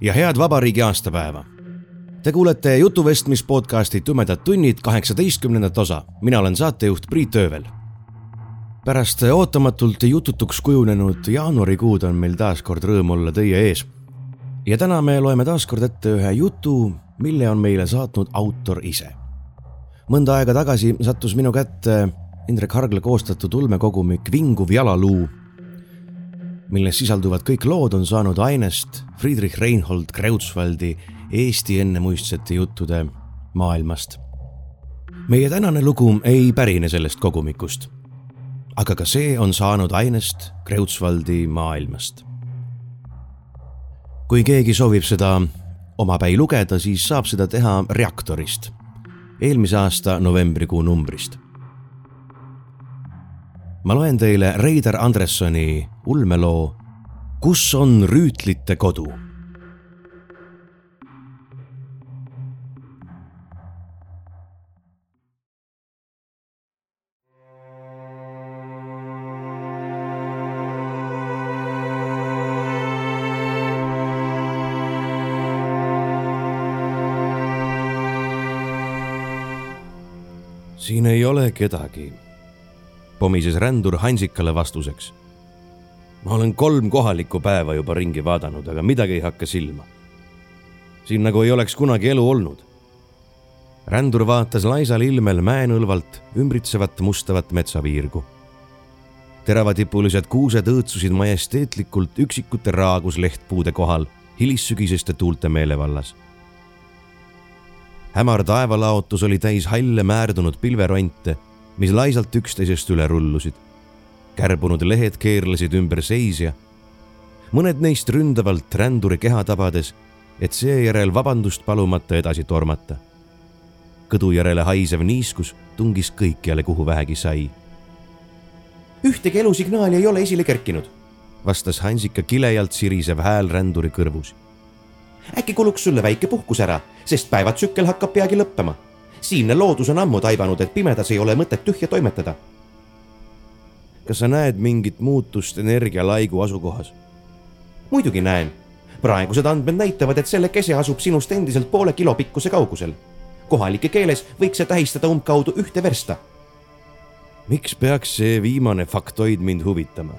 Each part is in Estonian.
ja head vabariigi aastapäeva. Te kuulete jutuvestmis podcasti Tumedad tunnid kaheksateistkümnendat osa. mina olen saatejuht Priit Öövel. pärast ootamatult jututuks kujunenud jaanuarikuud on meil taas kord rõõm olla teie ees. ja täna me loeme taas kord ette ühe jutu, mille on meile saatnud autor ise. mõnda aega tagasi sattus minu kätte Indrek Hargla koostatud ulmekogumik Vinguv jalaluu milles sisalduvad kõik lood, on saanud ainest Friedrich Reinhold Kreutzwaldi Eesti ennemuistsete juttude maailmast. meie tänane lugu ei pärine sellest kogumikust. aga ka see on saanud ainest Kreutzwaldi maailmast. kui keegi soovib seda omapäi lugeda, siis saab seda teha Reaktorist, eelmise aasta novembrikuu numbrist ma loen teile Reidar Andressoni ulmeloo Kus on rüütlite kodu? siin ei ole kedagi pomises rändur Hansikale vastuseks. ma olen kolm kohalikku päeva juba ringi vaadanud, aga midagi ei hakka silma. siin nagu ei oleks kunagi elu olnud. rändur vaatas laisal ilmel mäenõlvalt ümbritsevat mustavat metsaviirgu. teravatipulised kuused õõtsusid majesteetlikult üksikute raaguslehtpuude kohal hilissügiseste tuulte meelevallas hämar taevalaotus oli täis halle määrdunud pilveronte mis laisalt üksteisest üle rullusid. kärbunud lehed keerlesid ümber seisja, mõned neist ründavalt ränduri keha tabades, et seejärel vabandust palumata edasi tormata. kõdu järele haisev niiskus tungis kõikjale, kuhu vähegi sai. ühtegi elusignaali ei ole esile kerkinud, vastas Hansika kilejalt sirisev hääl ränduri kõrvus. äkki kuluks sulle väike puhkus ära, sest päevatsükkel hakkab peagi lõppema siinne loodus on ammu taibanud, et pimedas ei ole mõtet tühja toimetada. kas sa näed mingit muutust energialaigu asukohas? muidugi näen. praegused andmed näitavad, et selle kese asub sinust endiselt poole kilo pikkuse kaugusel. kohalike keeles võiks see tähistada umbkaudu ühte versta. miks peaks see viimane faktoid mind huvitama?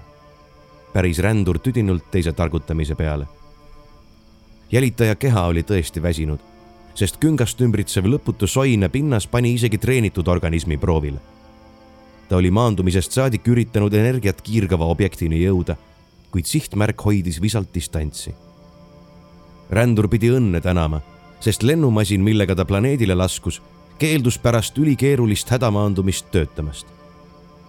päris rändur tüdinult teise targutamise peale. jälitaja keha oli tõesti väsinud sest küngast ümbritsev lõputu soine pinnas pani isegi treenitud organismi proovile. ta oli maandumisest saadik üritanud energiat kiirgava objektini jõuda, kuid sihtmärk hoidis visalt distantsi. rändur pidi õnne tänama, sest lennumasin, millega ta planeedile laskus, keeldus pärast ülikeerulist hädamaandumist töötamast.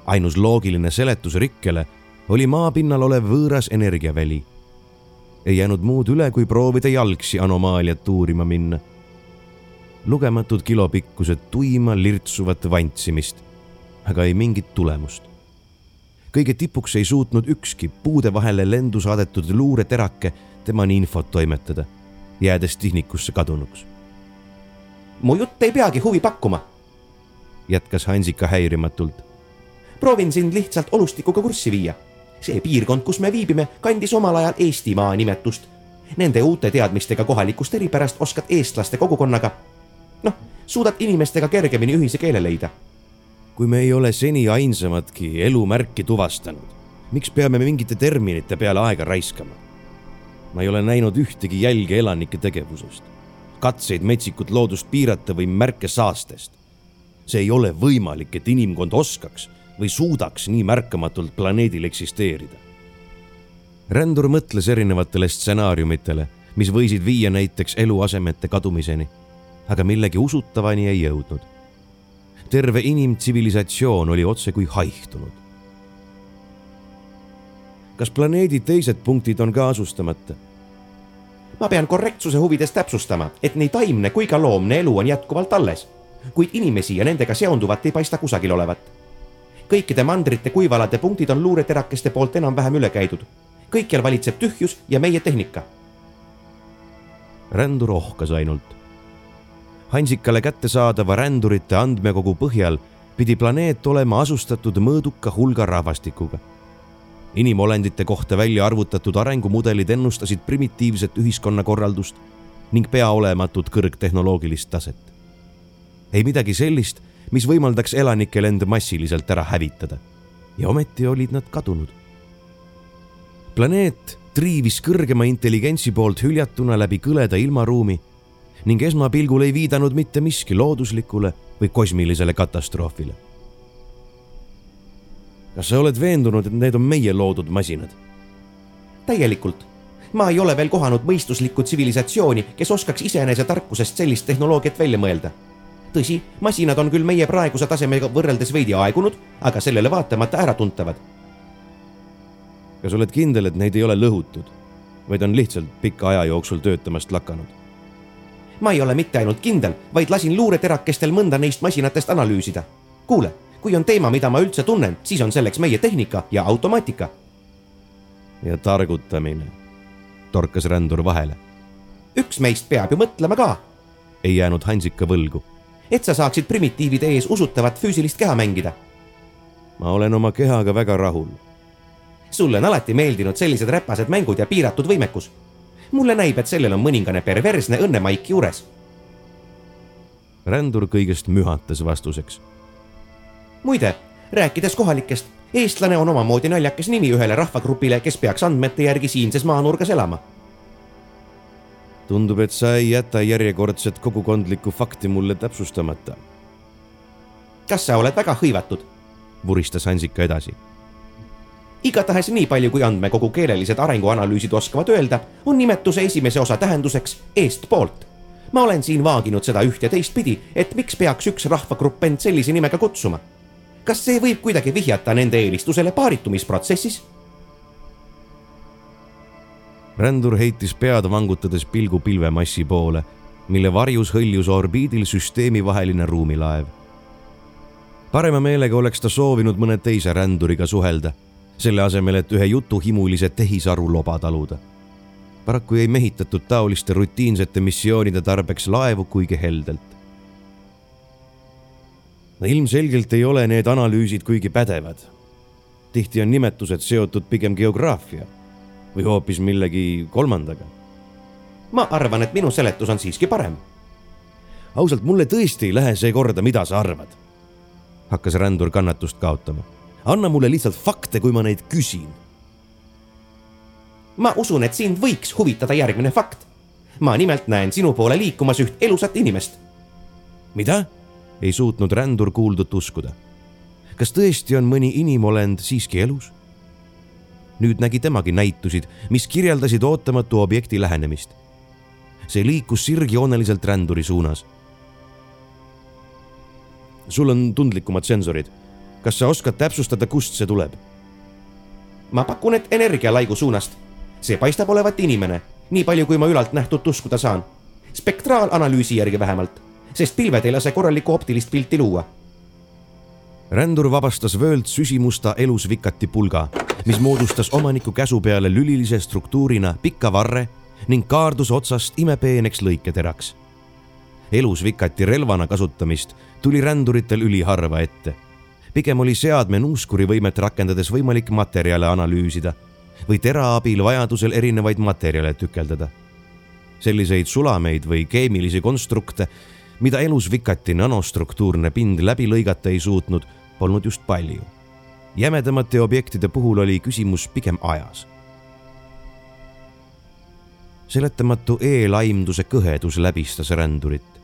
ainus loogiline seletus rikkele oli maapinnal olev võõras energiaväli ei jäänud muud üle, kui proovida jalgsi anomaaliat uurima minna lugematud kilopikkused tuima lirtsuvat vantsimist, aga ei mingit tulemust. kõige tipuks ei suutnud ükski puude vahele lendu saadetud luureterake temani infot toimetada, jäädes tihnikusse kadunuks. mu jutt ei peagi huvi pakkuma, jätkas Hansika häirimatult. proovin sind lihtsalt olustikuga kurssi viia. see piirkond, kus me viibime, kandis omal ajal Eestimaa nimetust Nende uute teadmistega kohalikust eripärast oskad eestlaste kogukonnaga noh, suudad inimestega kergemini ühise keele leida. kui me ei ole seni ainsamatki elumärki tuvastanud, miks peame mingite terminite peale aega raiskama? ma ei ole näinud ühtegi jälge elanike tegevusest, katseid metsikut loodust piirata või märke saastest. see ei ole võimalik, et inimkond oskaks või suudaks nii märkamatult planeedil eksisteerida. rändur mõtles erinevatele stsenaariumitele, mis võisid viia näiteks eluasemete kadumiseni aga millegi usutavani ei jõudnud. terve inimtsivilisatsioon oli otsekui haihtunud. kas planeedi teised punktid on ka asustamata? ma pean korrektsuse huvides täpsustama, et nii taimne kui ka loomne elu on jätkuvalt alles, kuid inimesi ja nendega seonduvat ei paista kusagil olevat. kõikide mandrite kuivalade punktid on luureterakeste poolt enam-vähem üle käidud. kõikjal valitseb tühjus ja meie tehnika. rändur ohkas ainult. Hansikale kättesaadava rändurite andmekogu põhjal pidi planeet olema asustatud mõõduka hulga rahvastikuga inimolendite kohta välja arvutatud arengumudelid ennustasid primitiivset ühiskonnakorraldust ning peaolematut kõrgtehnoloogilist taset. ei midagi sellist, mis võimaldaks elanikel end massiliselt ära hävitada. ja ometi olid nad kadunud. planeet triivis kõrgema intelligentsi poolt hüljatuna läbi kõleda ilmaruumi ning esmapilgul ei viidanud mitte miski looduslikule või kosmilisele katastroofile kas sa oled veendunud, et need on meie loodud masinad? täielikult. ma ei ole veel kohanud mõistuslikku tsivilisatsiooni, kes oskaks iseenese tarkusest sellist tehnoloogiat välja mõelda. tõsi, masinad on küll meie praeguse tasemega võrreldes veidi aegunud, aga sellele vaatamata äratuntavad. kas oled kindel, et neid ei ole lõhutud, vaid on lihtsalt pika aja jooksul töötamast lakanud? Ma ei ole mitte ainult kindel, vaid lasin luureterakestel mõnda neist masinatest analüüsida. kuule kui on teema, mida ma üldse tunnen, siis on selleks meie tehnika ja automaatika. ja targutamine, torkas rändur vahele. üks meist peab ju mõtlema ka. ei jäänud Hansika võlgu. et sa saaksid primitiivide ees usutavat füüsilist keha mängida. ma olen oma kehaga väga rahul. sulle on alati meeldinud sellised räpased mängud ja piiratud võimekus. Mulle näib, et sellel on mõningane perversne õnnemaik juures. rändur kõigest mühatas vastuseks muide, rääkides kohalikest, eestlane on omamoodi naljakas nimi ühele rahvagrupile, kes peaks andmete järgi siinses maanurgas elama. tundub, et sa ei jäta järjekordset kogukondlikku fakti mulle täpsustamata. kas sa oled väga hõivatud? vuristas Hansika edasi. Igatahes nii palju, kui andmekogu keelelised arenguanalüüsid oskavad öelda, on nimetuse esimese osa tähenduseks eestpoolt ma olen siin vaaginud seda üht ja teistpidi, et miks peaks üks rahvagrupp end sellise nimega kutsuma kas see võib kuidagi vihjata nende eelistusele paaritumisprotsessis? rändur heitis pead vangutades pilgu pilvemassi poole, mille varjus hõljus orbiidil süsteemivaheline ruumilaev. parema meelega oleks ta soovinud mõne teise ränduriga suhelda, selle asemel, et ühe jutuhimulise tehisaru loba taluda. paraku jäi mehitatud taoliste rutiinsete missioonide tarbeks laevu kuigi heldelt ilmselgelt ei ole need analüüsid kuigi pädevad. tihti on nimetused seotud pigem geograafia või hoopis millegi kolmandaga. ma arvan, et minu seletus on siiski parem. ausalt, mulle tõesti ei lähe see korda, mida sa arvad. hakkas rändur kannatust kaotama. Anna mulle lihtsalt fakte, kui ma neid küsin. ma usun, et sind võiks huvitada järgmine fakt. ma nimelt näen sinu poole liikumas üht elusat inimest. mida? ei suutnud rändur kuuldut uskuda. kas tõesti on mõni inimolend siiski elus? nüüd nägi temagi näitusid, mis kirjeldasid ootamatu objekti lähenemist. see liikus sirgjooneliselt ränduri suunas. sul on tundlikumad sensorid. Kas sa oskad täpsustada, kust see tuleb? ma pakun, et energialaigu suunast. see paistab olevat inimene, nii palju, kui ma ülalt nähtut uskuda saan. spektraalanalüüsi järgi vähemalt sest pilved ei lase korralikku optilist pilti luua. rändur vabastas vöölt süsimusta elusvikati pulga, mis moodustas omaniku käsu peale lülilise struktuurina pika varre ning kaardus otsast imepeeneks lõiketeraks. elusvikati relvana kasutamist tuli ränduritel üliharva ette. Pigem oli seadme nuuskuri võimet rakendades võimalik materjale analüüsida või tera abil vajadusel erinevaid materjale tükeldada selliseid sulameid või keemilisi konstrukte mida elusvikati nanostruktuurne pind läbi lõigata ei suutnud, polnud just palju. jämedamate objektide puhul oli küsimus pigem ajas. seletamatu eelaimduse kõhedus läbistas rändurit.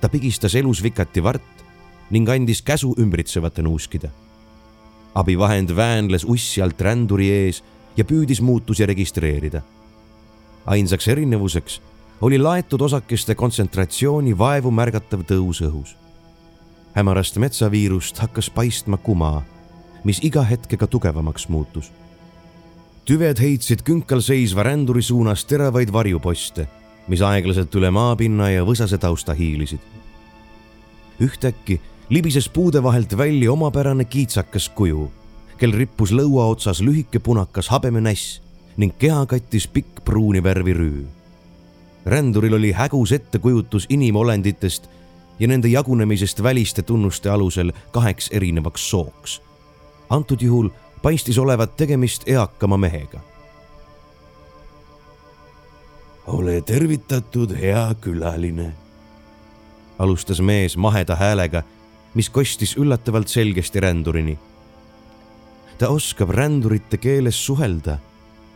ta pigistas elusvikati vart ning andis käsu ümbritsevate nuuskida. abivahend väänles ussjalt ränduri ees ja püüdis muutusi registreerida. ainsaks erinevuseks oli laetud osakeste kontsentratsiooni vaevu märgatav tõus õhus. hämarast metsaviirust hakkas paistma kuma, mis iga hetkega tugevamaks muutus. tüved heitsid künkal seisva ränduri suunas teravaid varjuposte, mis aeglaselt üle maapinna ja võsase tausta hiilisid. ühtäkki libises puude vahelt välja omapärane kiitsakas kuju, kel rippus lõua otsas lühike punakas habemenäss ning keha kattis pikk pruuni värvi rüü. ränduril oli hägus ettekujutus inimolenditest ja nende jagunemisest väliste tunnuste alusel kaheks erinevaks sooks. antud juhul paistis olevat tegemist eakama mehega. ole tervitatud, hea külaline, alustas mees maheda häälega, mis kostis üllatavalt selgesti rändurini. ta oskab rändurite keeles suhelda,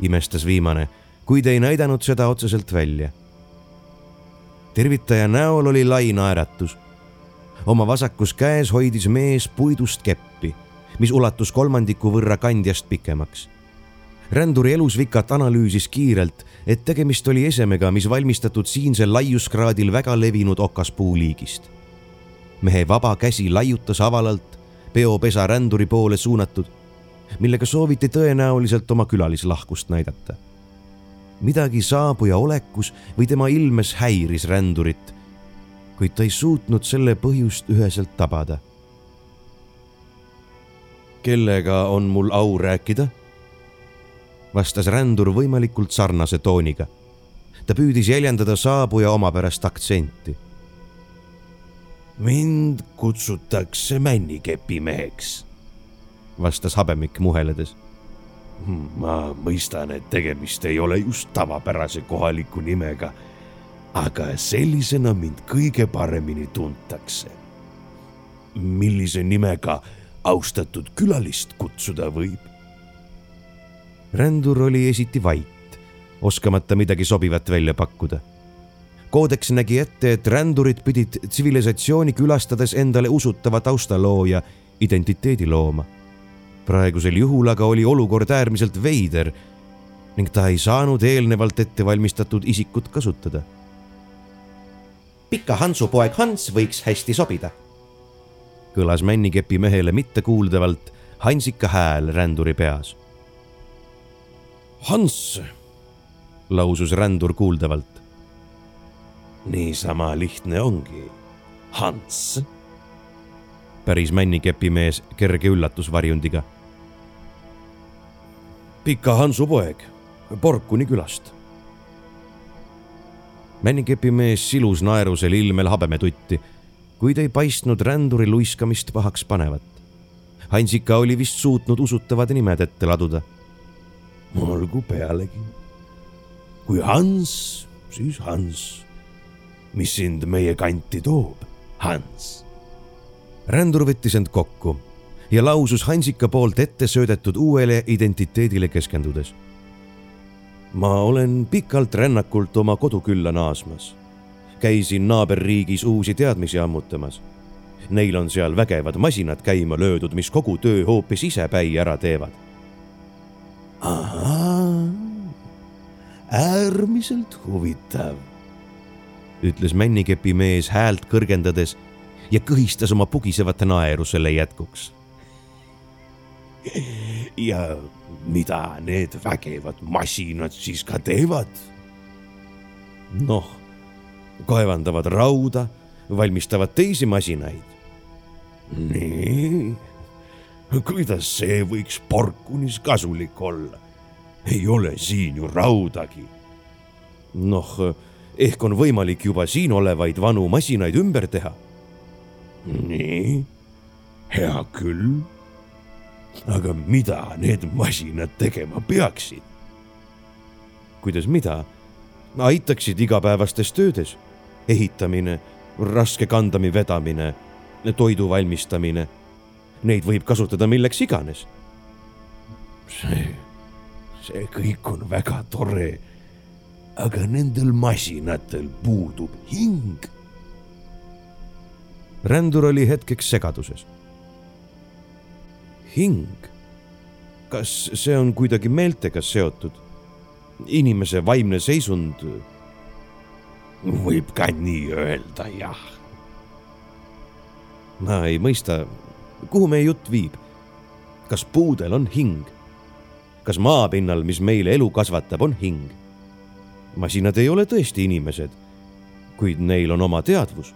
imestas viimane, kuid ei näidanud seda otseselt välja tervitaja näol oli lai naeratus. oma vasakus käes hoidis mees puidust keppi, mis ulatus kolmandiku võrra kandjast pikemaks. ränduri elusvikat analüüsis kiirelt, et tegemist oli esemega, mis valmistatud siinsel laiuskraadil väga levinud okaspuuliigist. Mehe vaba käsi laiutas avalalt, peopesa ränduri poole suunatud, millega sooviti tõenäoliselt oma külalislahkust näidata midagi saabuja olekus või tema ilmes häiris rändurit, kuid ta ei suutnud selle põhjust üheselt tabada. kellega on mul au rääkida? vastas rändur võimalikult sarnase tooniga. ta püüdis jäljendada saabuja omapärast aktsenti. Mind kutsutakse männikepimeheks, vastas habemik muheledes ma mõistan, et tegemist ei ole just tavapärase kohaliku nimega, aga sellisena mind kõige paremini tuntakse. millise nimega austatud külalist kutsuda võib? rändur oli esiti vait, oskamata midagi sobivat välja pakkuda. Koodeks nägi ette, et rändurid pidid tsivilisatsiooni külastades endale usutava taustaloo ja identiteedi looma praegusel juhul aga oli olukord äärmiselt veider ning ta ei saanud eelnevalt ettevalmistatud isikut kasutada. pika Hansu poeg Hans võiks hästi sobida. kõlas männikepi mehele mittekuuldavalt hansika hääl ränduri peas. Hans, lausus rändur kuuldavalt. Niisama lihtne ongi, Hans päris männikepimees kerge üllatusvarjundiga pika Hansu poeg Porkuni külast. männikepimees silus naerusel ilmel habemetutti, kuid ei paistnud ränduri luiskamist pahaks panevat. Hansika oli vist suutnud usutavad nimed ette laduda. olgu pealegi. kui Hans, siis Hans. Mis sind meie kanti toob, Hans? rändur võttis end kokku ja lausus Hansika poolt ette söödetud uuele identiteedile keskendudes. ma olen pikalt rännakult oma kodukülla naasmas. käisin naaberriigis uusi teadmisi ammutamas. Neil on seal vägevad masinad käima löödud, mis kogu töö hoopis isepäi ära teevad. ahaa, äärmiselt huvitav, ütles männikepi mees häält kõrgendades ja kõhistas oma pugisevat naeru selle jätkuks ja mida need vägevad masinad siis ka teevad? noh, kaevandavad rauda, valmistavad teisi masinaid. nii, kuidas see võiks Porkunis kasulik olla? ei ole siin ju raudagi. noh, ehk on võimalik juba siin olevaid vanu masinaid ümber teha. nii, hea küll aga mida need masinad tegema peaksid? kuidas mida? aitaksid igapäevastes töödes, ehitamine, raske kandami vedamine, toidu valmistamine. Neid võib kasutada milleks iganes. see, see kõik on väga tore. Aga nendel masinatel puudub hing. rändur oli hetkeks segaduses hing. kas see on kuidagi meeltega seotud? inimese vaimne seisund? võib ka nii öelda, jah. ma ei mõista, kuhu meie jutt viib? kas puudel on hing? kas maapinnal, mis meile elu kasvatab, on hing. Masinad ei ole tõesti inimesed, kuid neil on oma teadvus.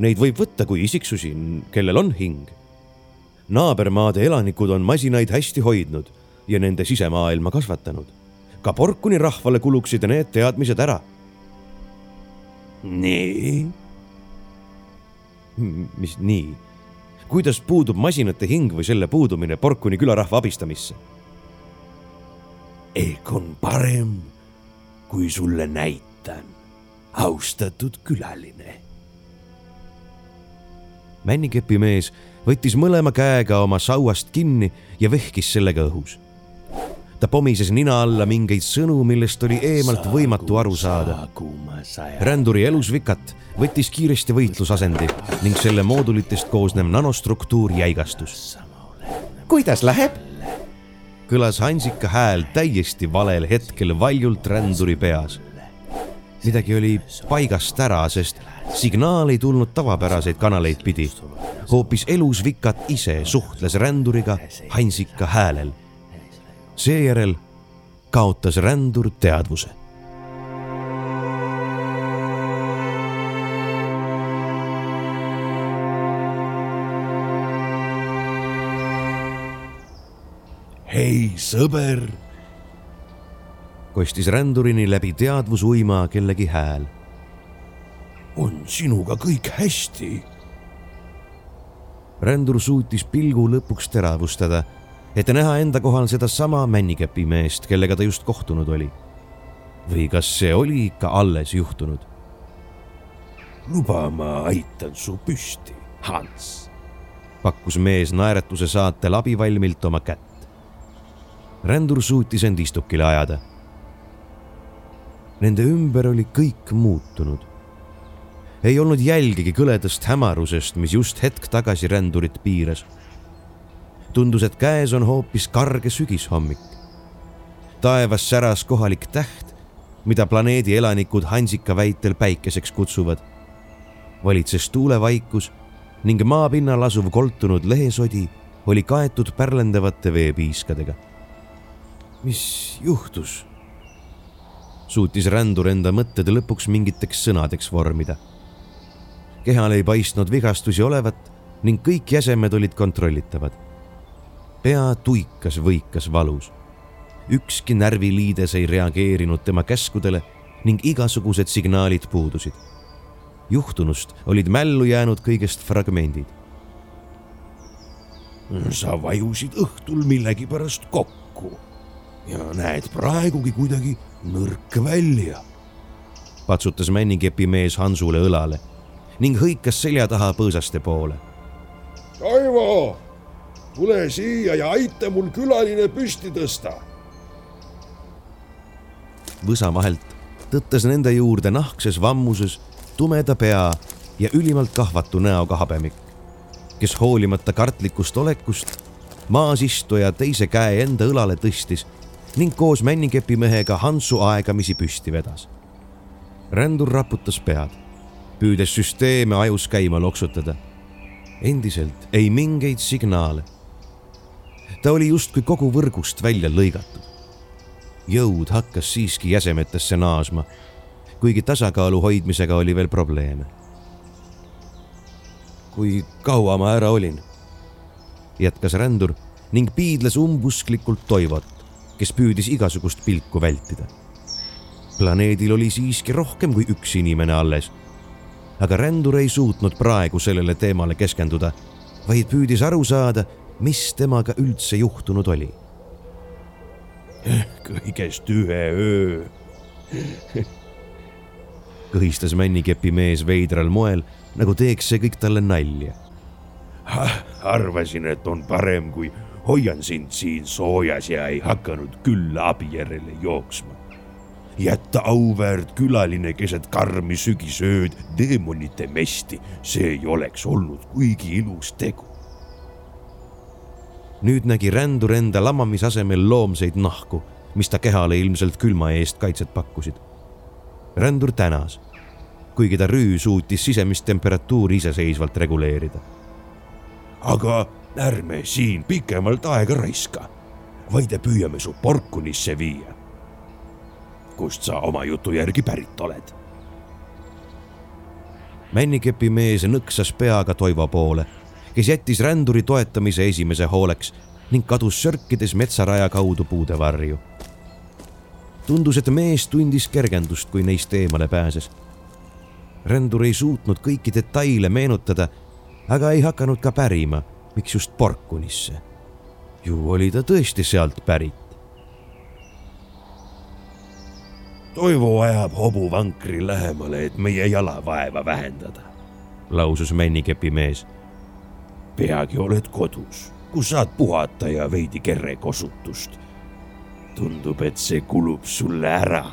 Neid võib võtta kui isiksusi, kellel on hing. naabermaade elanikud on masinaid hästi hoidnud ja nende sisemaailma kasvatanud. ka Porkuni rahvale kuluksid need teadmised ära. nii? mis nii? kuidas puudub masinate hing või selle puudumine Porkuni külarahva abistamisse? ehk on parem, kui sulle näitan, austatud külaline. männikepimees võttis mõlema käega oma sauast kinni ja vehkis sellega õhus. ta pomises nina alla mingeid sõnu, millest oli eemalt võimatu aru saada. ränduri elusvikat võttis kiiresti võitlusasendi ning selle moodulitest koosnev nanostruktuur jäigastus. kuidas läheb? Kõlas Hansika hääl täiesti valel hetkel valjult ränduri peas. midagi oli paigast ära, sest signaal ei tulnud tavapäraseid kanaleid pidi. hoopis elus Vikat ise suhtles ränduriga Hansika häälel. seejärel kaotas rändur teadvuse hei, sõber. kostis rändurini läbi teadvusuima kellegi hääl. on sinuga kõik hästi? rändur suutis pilgu lõpuks teravustada, et näha enda kohal sedasama männikepimeest, kellega ta just kohtunud oli. või kas see oli ikka alles juhtunud? luba, ma aitan su püsti, Hans pakkus mees naeratuse saatel abivalmilt oma kätt rändur suutis end istukile ajada. Nende ümber oli kõik muutunud. ei olnud jälgigi kõledast hämarusest, mis just hetk tagasi rändurit piiras. tundus, et käes on hoopis karge sügishommik. taevas säras kohalik täht, mida planeedi elanikud Hansika väitel päikeseks kutsuvad. valitses tuulevaikus ning maapinnal asuv koltunud lehesodi oli kaetud pärlendavate veepiiskadega mis juhtus? suutis rändur enda mõtted lõpuks mingiteks sõnadeks vormida. kehal ei paistnud vigastusi olevat ning kõik jäsemed olid kontrollitavad. pea tuikas võikas valus. ükski närviliides ei reageerinud tema käskudele ning igasugused signaalid puudusid. juhtunust olid mällu jäänud kõigest fragmendid. sa vajusid õhtul millegipärast kokku ja näed praegugi kuidagi nõrk välja. patsutas männikepimees Hansule õlale ning hõikas selja taha põõsaste poole. Toivo, tule siia ja aita mul külaline püsti tõsta. võsa vahelt tõttas nende juurde nahkses vammuses tumeda pea ja ülimalt kahvatu näoga habemik, kes hoolimata kartlikust olekust maas istuja teise käe enda õlale tõstis ning koos männikepimehega Hansu aegamisi püsti vedas. rändur raputas pead, püüdes süsteeme ajus käima loksutada. endiselt ei mingeid signaale. ta oli justkui kogu võrgust välja lõigatud. jõud hakkas siiski jäsemetesse naasma, kuigi tasakaalu hoidmisega oli veel probleeme. kui kaua ma ära olin? jätkas rändur ning piidles umbusklikult Toivot kes püüdis igasugust pilku vältida. planeedil oli siiski rohkem kui üks inimene alles. aga rändur ei suutnud praegu sellele teemale keskenduda, vaid püüdis aru saada, mis temaga üldse juhtunud oli. kõigest ühe öö kõhistas männikepi mees veidral moel, nagu teeks see kõik talle nalja. arvasin, et on parem, kui hoian sind siin soojas ja ei hakanud küll abi järele jooksma. jätta auväärt külaline keset karmi sügisööd teemonite mesti, see ei oleks olnud kuigi ilus tegu. nüüd nägi rändur enda lamamise asemel loomseid nahku, mis ta kehale ilmselt külma eest kaitset pakkusid. rändur tänas, kuigi ta rüü suutis sisemist temperatuuri iseseisvalt reguleerida. aga ärme siin pikemalt aega raiska. vaid püüame su Porkunisse viia. kust sa oma jutu järgi pärit oled? männikepi mees nõksas peaga Toivo poole, kes jättis ränduri toetamise esimese hooleks ning kadus sörkides metsaraja kaudu puude varju. tundus, et mees tundis kergendust, kui neist eemale pääses. rändur ei suutnud kõiki detaile meenutada, aga ei hakanud ka pärima, miks just Porkunisse. ju oli ta tõesti sealt pärit. Toivo ajab hobuvankri lähemale, et meie jalavaeva vähendada, lausus männikepi mees. peagi oled kodus kus saad puhata ja veidi kerrekosutust. tundub, et see kulub sulle ära.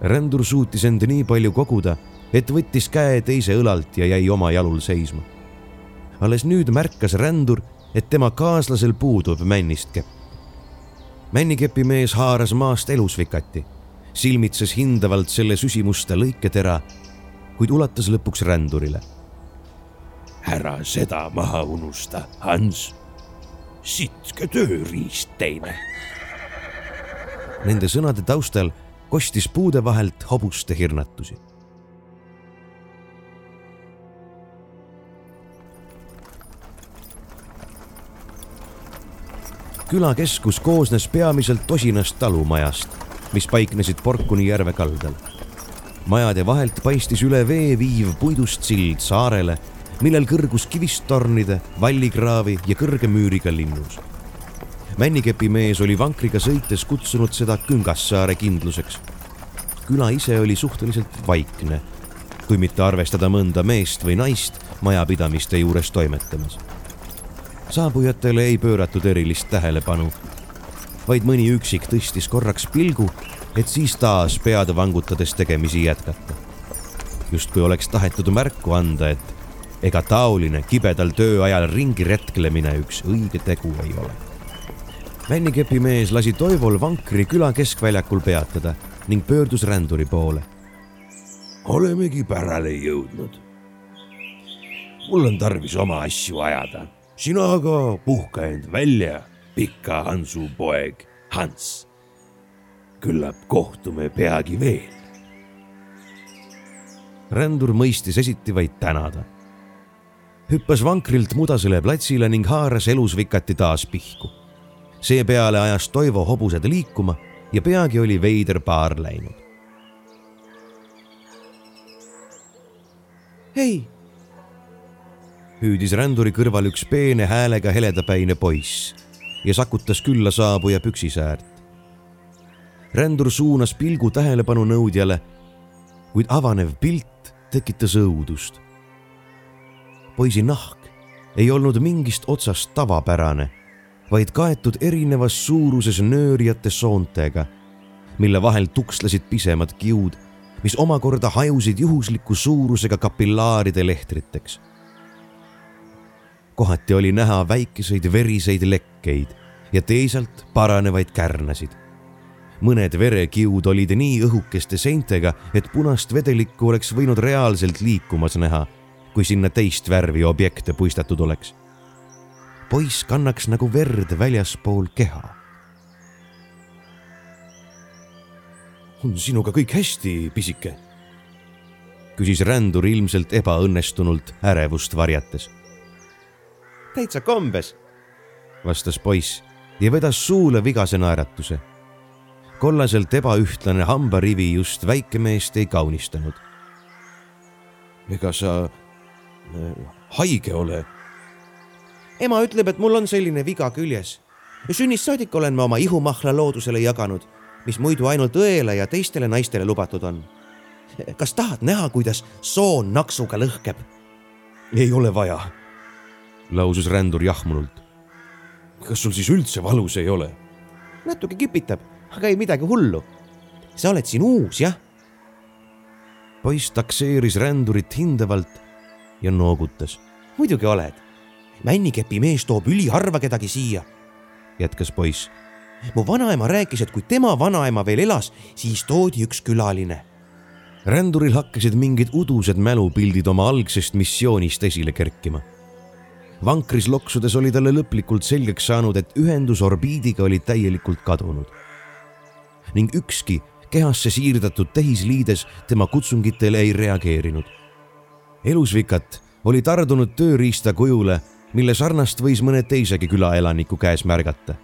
rändur suutis end nii palju koguda, et võttis käe teise õlalt ja jäi oma jalul seisma. Alles nüüd märkas rändur, et tema kaaslasel puudub männist kepp. männikepi mees haaras maast elusvikati, silmitses hindavalt selle süsimusta lõiketera, kuid ulatas lõpuks rändurile ära seda maha unusta, Hans. sitke tööriist teine. Nende sõnade taustal kostis puude vahelt hobuste hirnatusi. Külakeskus koosnes peamiselt tosinast talumajast, mis paiknesid Porkuni järve kaldal. majade vahelt paistis üle vee viiv puidust sild saarele millel kõrgus kivist tornide, vallikraavi ja kõrge müüriga linnus. männikepi mees oli vankriga sõites kutsunud seda Küngassaare kindluseks. küla ise oli suhteliselt vaikne, kui mitte arvestada mõnda meest või naist majapidamiste juures toimetamas. Saabujatele ei pööratud erilist tähelepanu, vaid mõni üksik tõstis korraks pilgu, et siis taas pead vangutades tegemisi jätkata justkui oleks tahetud märku anda, et ega taoline kibedal tööajal ringi retklemine üks õige tegu ei ole. männikepi mees lasi Toivol vankri küla keskväljakul peatada ning pöördus ränduri poole. olemegi pärale jõudnud. mul on tarvis oma asju ajada, sina aga puhka end välja, pika Hansu poeg Hans. küllap kohtume peagi veel. rändur mõistis esiti vaid tänada hüppas vankrilt mudasele platsile ning haaras elusvikati taas pihku. seepeale ajas Toivo hobused liikuma ja peagi oli veider paar läinud. hei! Hüüdis ränduri kõrval üks peene häälega heledapäine poiss ja sakutas külla saabuja püksisäärt. rändur suunas pilgu tähelepanu nõudjale, kuid avanev pilt tekitas õudust poisi nahk ei olnud mingist otsast tavapärane, vaid kaetud erinevas suuruses nöörijate soontega, mille vahel tukslesid pisemad kiud, mis omakorda hajusid juhusliku suurusega kapillaaride lehtriteks. Kohati oli näha väikeseid veriseid lekkeid ja teisalt paranevaid kärnasid. mõned verekiud olid nii õhukeste seintega, et punast vedelikku oleks võinud reaalselt liikumas näha kui sinna teist värvi objekte puistatud oleks. poiss kannaks nagu verd väljaspool keha. on sinuga kõik hästi, pisike? küsis rändur ilmselt ebaõnnestunult ärevust varjates. Täitsa kombes, vastas poiss ja vedas suule vigase naeratuse. kollaselt ebaühtlane hambarivi just väikemeest ei kaunistanud. ega sa haige ole. ema ütleb, et mul on selline viga küljes. sünnist saadik olen ma oma ihumahla loodusele jaganud, mis muidu ainult õele ja teistele naistele lubatud on. kas tahad näha, kuidas soon naksuga lõhkeb? ei ole vaja, lausus rändur jahmunult. kas sul siis üldse valus ei ole? natuke kipitab, aga ei midagi hullu. sa oled siin uus, jah? poiss takseeris rändurit hindavalt ja noogutas. muidugi oled. männikepi mees toob üliharva kedagi siia, jätkas poiss. mu vanaema rääkis, et kui tema vanaema veel elas, siis toodi üks külaline. ränduril hakkasid mingid udused mälupildid oma algsest missioonist esile kerkima. Vankris loksudes oli talle lõplikult selgeks saanud, et ühendus orbiidiga oli täielikult kadunud. ning ükski kehasse siirdatud tehisliides tema kutsungitele ei reageerinud. elusvikat oli tardunud tööriista kujule, mille sarnast võis mõne teisegi külaelaniku käes märgata.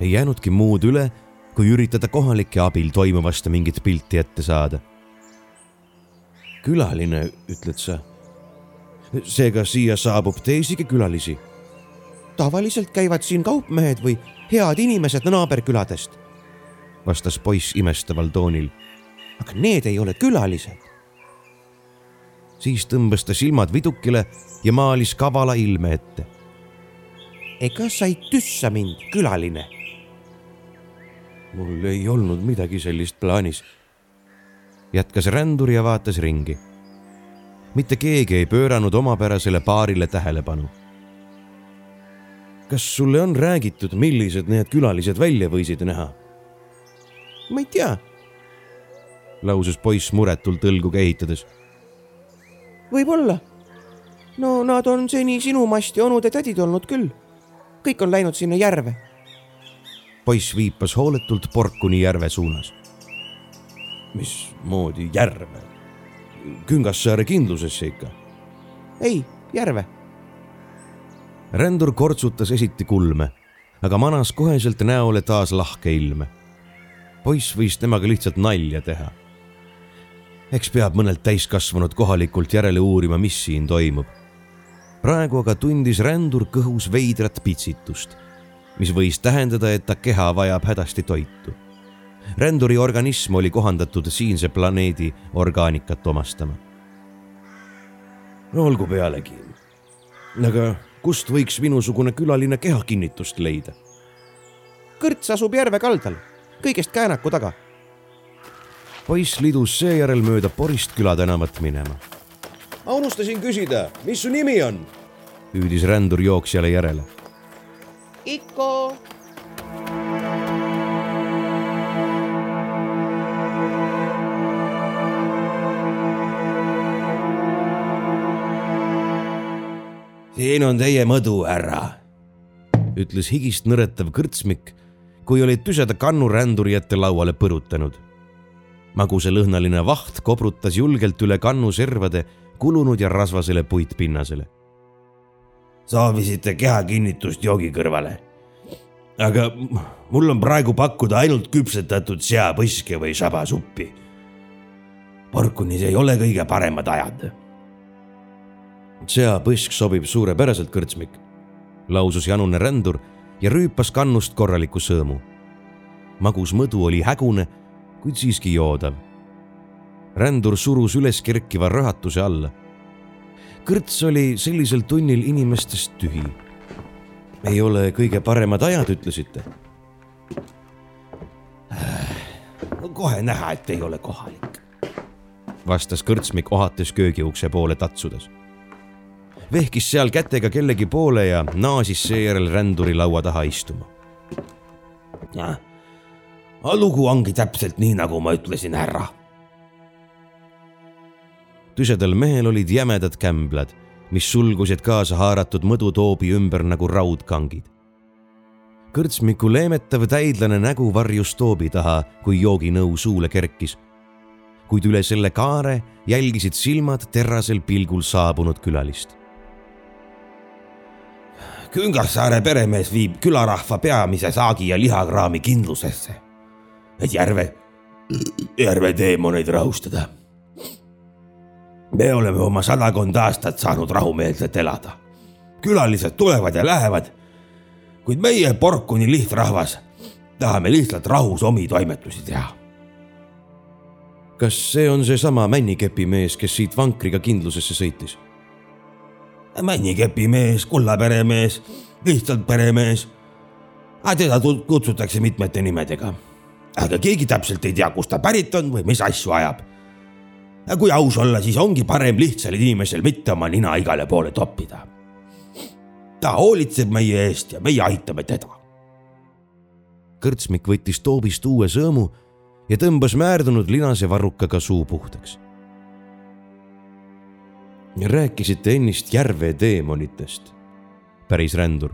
ei jäänudki muud üle, kui üritada kohalike abil toimuvast mingit pilti ette saada. külaline, ütled sa? Seega siia saabub teisigi külalisi? tavaliselt käivad siin kaupmehed või head inimesed naaberküladest vastas poiss imestaval toonil. aga need ei ole külalised. siis tõmbas ta silmad vidukile ja maalis kavala ilme ette. ega sa ei tüssa mind, külaline? mul ei olnud midagi sellist plaanis. jätkas rändur ja vaatas ringi. Mitte keegi ei pööranud omapärasele paarile tähelepanu kas sulle on räägitud, millised need külalised välja võisid näha? ma ei tea. lausus poiss muretult õlgu kehitades. võib-olla. no nad on seni sinu mast ja onud ja tädid olnud küll. kõik on läinud sinna järve. poiss viipas hooletult Porkuni järve suunas. mismoodi järve? Küngassaare kindlusesse ikka? ei, järve. rändur kortsutas esiti kulme, aga manas koheselt näole taas lahke ilme poiss võis temaga lihtsalt nalja teha. eks peab mõnelt täiskasvanud kohalikult järele uurima, mis siin toimub. praegu aga tundis rändur kõhus veidrat pitsitust, mis võis tähendada, et ta keha vajab hädasti toitu. Ränduri organism oli kohandatud siinse planeedi orgaanikat omastama. no olgu pealegi. aga kust võiks minusugune külaline kehakinnitust leida? kõrts asub järve kaldal kõigest käänaku taga. poiss lidus seejärel mööda Porist külatänavat minema. ma unustasin küsida, mis su nimi on? hüüdis rändur jooksjale järele. Iko. Siin on teie mõdu, härra, ütles higist nõretav kõrtsmik kui olid tüseda kannu ränduri ette lauale põrutanud. magusalõhnaline vaht koprutas julgelt üle kannu servade kulunud ja rasvasele puitpinnasele. soovisite kehakinnitust joogi kõrvale? aga mul on praegu pakkuda ainult küpsetatud seapõske või sabasuppi. Porkunis ei ole kõige paremad ajad. Seapõsk sobib suurepäraselt, kõrtsmik, lausus janune rändur ja rüüpas kannust korraliku sõõmu. magus mõdu oli hägune, kuid siiski joodav. rändur surus üles kerkiva rõhatuse alla. kõrts oli sellisel tunnil inimestest tühi. ei ole kõige paremad ajad, ütlesite? kohe näha, et ei ole kohalik, vastas kõrtsmik ohates köögiukse poole tatsudes vehkis seal kätega kellegi poole ja naasis seejärel ränduri laua taha istuma. lugu ongi täpselt nii, nagu ma ütlesin, härra. tüsedal mehel olid jämedad kämblad, mis sulgusid kaasa haaratud mõdutoobi ümber nagu raudkangid. kõrtsmiku leemetav täidlane nägu varjus toobi taha, kui jooginõu suule kerkis kuid üle selle kaare jälgisid silmad terasel pilgul saabunud külalist. Küngassaare peremees viib külarahva peamise saagi ja lihakraami kindlusesse, et järve, järve teemoneid rahustada. me oleme oma sadakond aastat saanud rahumeelselt elada. külalised tulevad ja lähevad. kuid meie Porkuni lihtrahvas tahame lihtsalt rahus omi toimetusi teha. kas see on seesama männikepimees, kes siit vankriga kindlusesse sõitis? Männikepi mees, kulla peremees, lihtsalt peremees. teda kutsutakse mitmete nimedega. aga keegi täpselt ei tea, kust ta pärit on või mis asju ajab. kui aus olla, siis ongi parem lihtsal inimesel mitte oma nina igale poole toppida. ta hoolitseb meie eest ja meie aitame teda. kõrtsmik võttis toobist uue sõõmu ja tõmbas määrdunud linase varrukaga suu puhtaks rääkisite ennist järve teemonitest, päris rändur.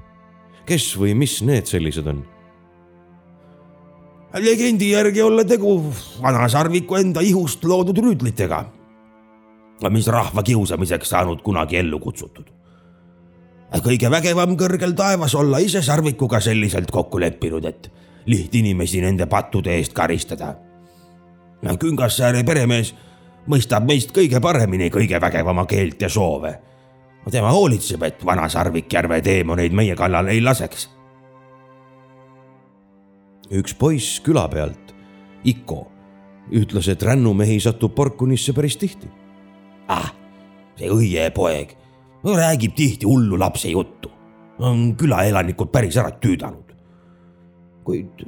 kes või mis need sellised on? legendi järgi olla tegu vana sarviku enda ihust loodud rüütlitega, mis rahva kiusamiseks saanud kunagi ellu kutsutud. kõige vägevam kõrgel taevas olla ise sarvikuga selliselt kokku leppinud, et lihtinimesi nende pattude eest karistada. Küngassääre peremees mõistab meist kõige paremini kõige vägevama keelt ja soove. tema hoolitseb, et vana Sarvikjärve teemoneid meie kallal ei laseks üks poiss küla pealt, Iko, ütles, et rännumehi satub Porkunisse päris tihti. ah, see õie poeg no, räägib tihti hullu lapse juttu. on külaelanikud päris ära tüüdanud. kuid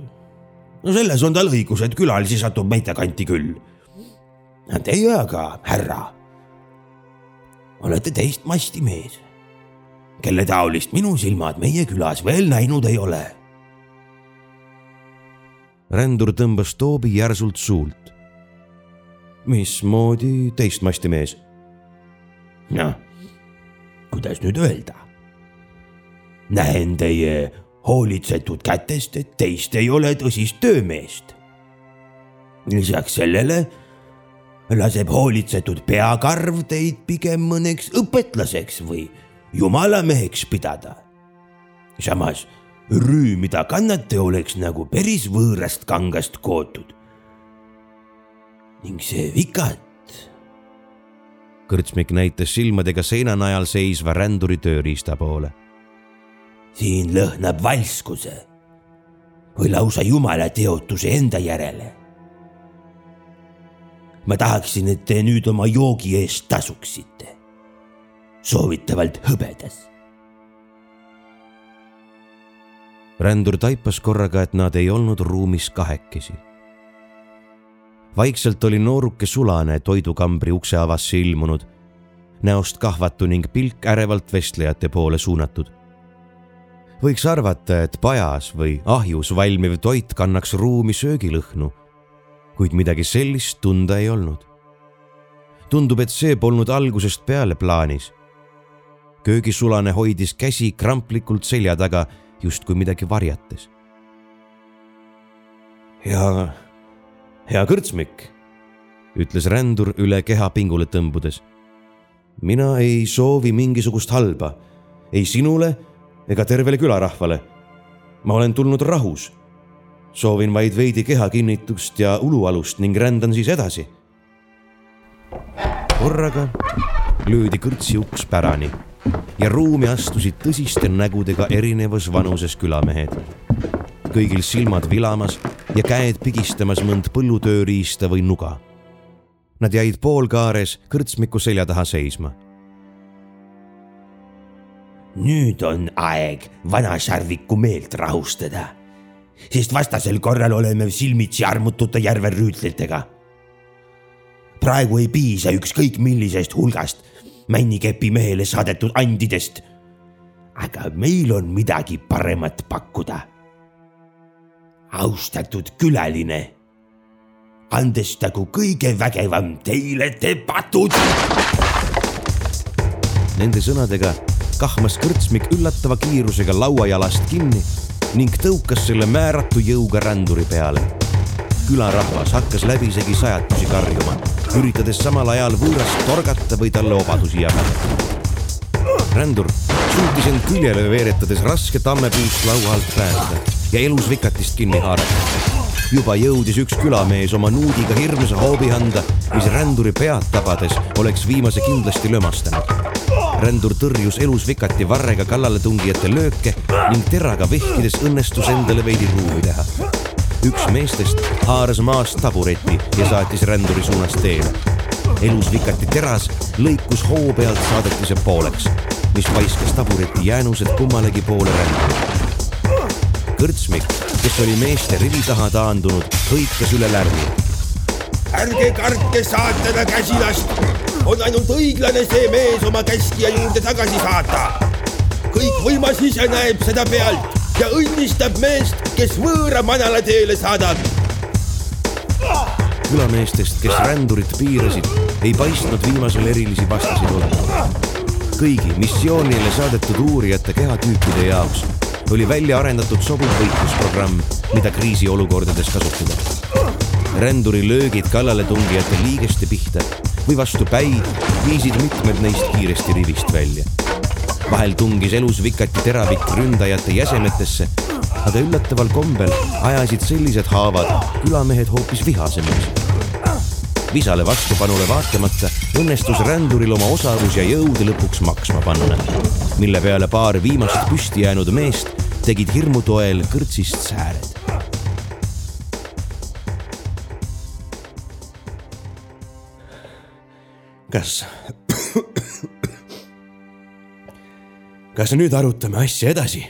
no selles on tal õigus, et külalisi satub meite kanti küll. Teie aga, härra, olete teist masti mees, kelle taolist minu silmad meie külas veel näinud ei ole rändur tõmbas Toobi järsult suult. mismoodi teistmasti mees? noh, kuidas nüüd öelda? näen teie hoolitsetud kätest, et teist ei ole tõsist töömeest. lisaks sellele laseb hoolitsetud peakarv teid pigem mõneks õpetlaseks või jumalameheks pidada. samas rüü, mida kannate, oleks nagu päris võõrast kangast kootud. ning see vikat. kõrtsmik näitas silmadega seina najal seisva ränduri tööriista poole. siin lõhnab valskuse või lausa jumala teotuse enda järele. Ma tahaksin, et te nüüd oma joogi eest tasuksite. soovitavalt hõbedas rändur taipas korraga, et nad ei olnud ruumis kahekesi. vaikselt oli nooruke sulane toidukambri ukse avasse ilmunud, näost kahvatu ning pilk ärevalt vestlejate poole suunatud. võiks arvata, et pajas või ahjus valmiv toit kannaks ruumi söögilõhnu, kuid midagi sellist tunda ei olnud. tundub, et see polnud algusest peale plaanis köögisulane hoidis käsi kramplikult selja taga justkui midagi varjates. hea, hea kõrtsmik, ütles rändur üle keha pingule tõmbudes. mina ei soovi mingisugust halba, ei sinule ega tervele külarahvale. ma olen tulnud rahus. Soovin vaid veidi kehakinnitust ja ulualust ning rändan siis edasi. korraga löödi kõrtsi uks pärani ja ruumi astusid tõsiste nägudega erinevas vanuses külamehed. kõigil silmad vilamas ja käed pigistamas mõnd põllutööriista või nuga. Nad jäid poolkaares kõrtsmiku selja taha seisma. nüüd on aeg vana sarviku meelt rahustada, sest vastasel korral oleme silmitsi armutute järve rüütlitega. praegu ei piisa ükskõik millisest hulgast männikepi mehele saadetud andidest. aga meil on midagi paremat pakkuda. austatud külaline, andestagu kõige vägevam teile te patud. Nende sõnadega kahmas kõrtsmik üllatava kiirusega lauajalast kinni ning tõukas selle määratu jõuga ränduri peale. külarahvas hakkas läbisegi sajatusi karjuma üritades samal ajal võõrast torgata või talle obadusi jagada. rändur suutis end küljele veeretades raske tammepuust laua alt pääseda ja elus vikatist kinni haarata. juba jõudis üks külamees oma nuudiga hirmsa hoobi anda, mis ränduri pead tabades oleks viimase kindlasti lömastanud. Rändur tõrjus elus vikati varrega kallaletungijate lööke ning teraga vehkides õnnestus endale veidi ruumi teha üks meestest haaras maast tabureti ja saatis ränduri suunas teele. elus vikati teras lõikus hoo pealt saadetise pooleks, mis paiskas tabureti jäänused kummalegi poole ränduri. kõrtsmik, kes oli meeste rivi taha taandunud, hõikas üle lärmi. ärge kartke saatada käsilast, on ainult õiglane see mees oma käskija juurde tagasi saata. kõikvõimas ise näeb seda pealt ja õnnistab meest, kes võõra manala teele saadab. külameestest, kes rändurit piirasid, ei paistnud viimasel erilisi vastaseid olevat. kõigi missioonile saadetud uurijate kehatüüpide jaoks oli välja arendatud sobiv võitlusprogramm, mida kriisiolukordades kasutada. ränduri löögid kallaletungijate liigeste pihta või vastu päid viisid mitmed neist kiiresti rivist välja. vahel tungis elus vikati teravik ründajate jäsemetesse, aga üllataval kombel ajasid sellised haavad külamehed hoopis vihasemaks visale vastupanule vaatamata õnnestus ränduril oma osavus ja jõud lõpuks maksma panna, mille peale paar viimast püsti jäänud meest tegid hirmu toel kõrtsist sääred. Kas, kas nüüd arutame asja edasi?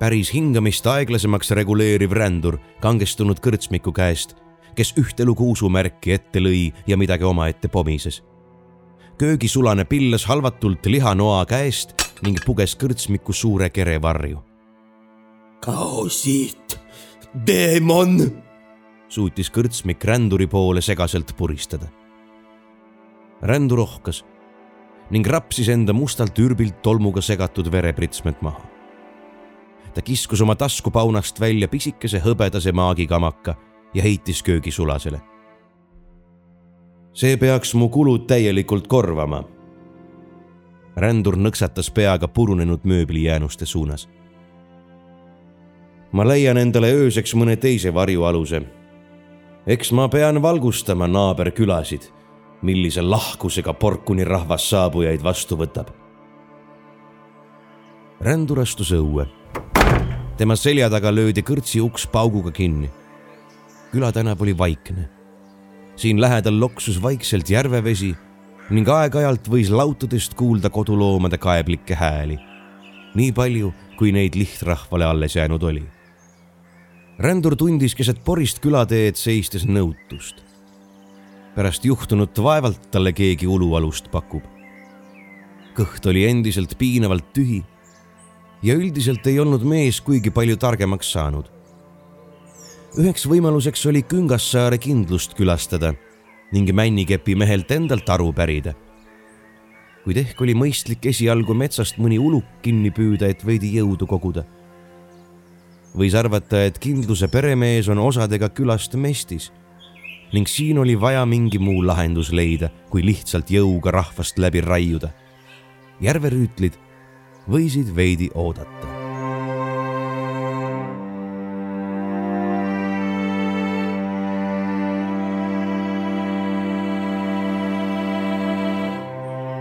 päris hingamist aeglasemaks reguleeriv rändur kangestunud kõrtsmiku käest, kes ühtelugu usumärki ette lõi ja midagi omaette pomises. köögisulane pillas halvatult lihanoa käest ning puges kõrtsmiku suure kere varju. kao siit, teemon, suutis kõrtsmik ränduri poole segaselt puristada. rändur ohkas ning rapsis enda mustalt ürbilt tolmuga segatud verepritsmed maha ta kiskus oma taskupaunast välja pisikese hõbedase maagikamaka ja heitis köögisulasele. see peaks mu kulud täielikult korvama. rändur nõksatas peaga purunenud mööblijäänuste suunas. ma leian endale ööseks mõne teise varjualuse. Eks ma pean valgustama naaberkülasid, millise lahkusega Porkuni rahvas saabujaid vastu võtab. rändur astus õue tema selja taga löödi kõrtsi uks pauguga kinni. külatänav oli vaikne. siin lähedal loksus vaikselt järvevesi ning aeg-ajalt võis lautadest kuulda koduloomade kaeblikke hääli. nii palju, kui neid lihtrahvale alles jäänud oli. Rändur tundis keset porist külateed seistes nõutust. pärast juhtunut vaevalt talle keegi ulualust pakub. kõht oli endiselt piinavalt tühi ja üldiselt ei olnud mees kuigi palju targemaks saanud. üheks võimaluseks oli Küngassaare kindlust külastada ning männikepi mehelt endalt aru pärida. kuid ehk oli mõistlik esialgu metsast mõni uluk kinni püüda, et veidi jõudu koguda. Võis arvata, et kindluse peremees on osadega külast mestis ning siin oli vaja mingi muu lahendus leida, kui lihtsalt jõuga rahvast läbi raiuda. järverüütlid võisid veidi oodata.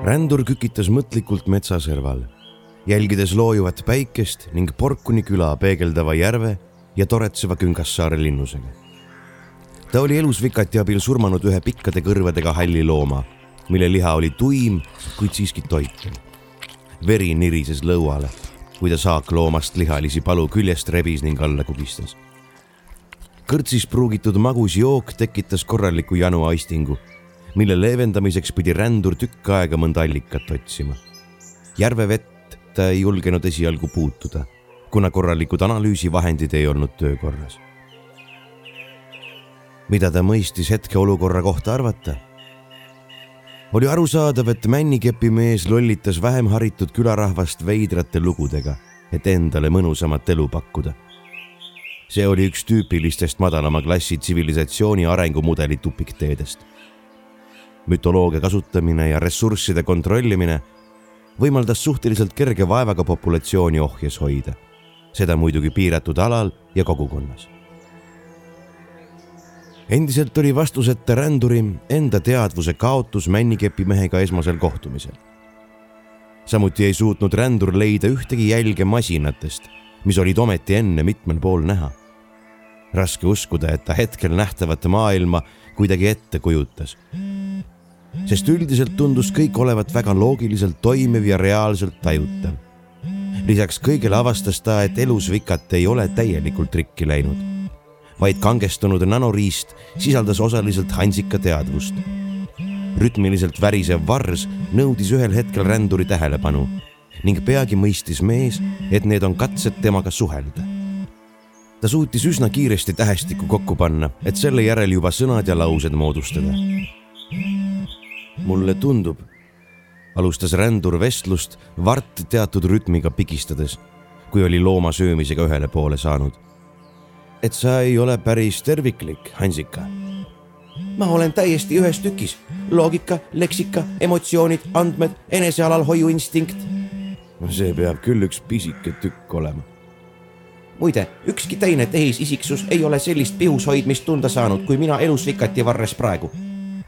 rändur kükitas mõtlikult metsaserval, jälgides loojuvat päikest ning Porkuni küla peegeldava järve ja toretseva Küngassaare linnusega. ta oli elusvikati abil surmanud ühe pikkade kõrvadega halli looma, mille liha oli tuim, kuid siiski toituv veri nirises lõuale, kui ta saakloomast lihalisi palu küljest rebis ning alla kubistas. kõrtsis pruugitud magus jook tekitas korraliku janu aistingu, mille leevendamiseks pidi rändur tükk aega mõnda allikat otsima. järvevett ta ei julgenud esialgu puutuda, kuna korralikud analüüsivahendid ei olnud töökorras. mida ta mõistis hetkeolukorra kohta arvata oli arusaadav, et männikepimees lollitas vähem haritud külarahvast veidrate lugudega, et endale mõnusamat elu pakkuda. see oli üks tüüpilistest madalama klassi tsivilisatsiooni arengumudeli tupikteedest. mütoloogia kasutamine ja ressursside kontrollimine võimaldas suhteliselt kerge vaevaga populatsiooni ohjes hoida, seda muidugi piiratud alal ja kogukonnas endiselt oli vastuseta ränduri enda teadvuse kaotus männikepimehega esmasel kohtumisel. samuti ei suutnud rändur leida ühtegi jälge masinatest, mis olid ometi enne mitmel pool näha. raske uskuda, et ta hetkel nähtavat maailma kuidagi ette kujutas. Sest üldiselt tundus kõik olevat väga loogiliselt toimiv ja reaalselt tajutav. lisaks kõigele avastas ta, et elus vikat ei ole täielikult rikki läinud vaid kangestunud nanoriist sisaldas osaliselt Hansika teadvust. rütmiliselt värisev vars nõudis ühel hetkel ränduri tähelepanu ning peagi mõistis mees, et need on katsed temaga suhelda. ta suutis üsna kiiresti tähestikku kokku panna, et selle järel juba sõnad ja laused moodustada. Mulle tundub, alustas rändur vestlust vart teatud rütmiga pigistades, kui oli looma söömisega ühele poole saanud. et sa ei ole päris terviklik, Hansika. ma olen täiesti ühes tükis. loogika, leksika, emotsioonid, andmed, enesealalhoiu instinkt. see peab küll üks pisike tükk olema muide, ükski teine tehisiksus ei ole sellist pihushoidmist tunda saanud, kui mina elus vikati varres praegu.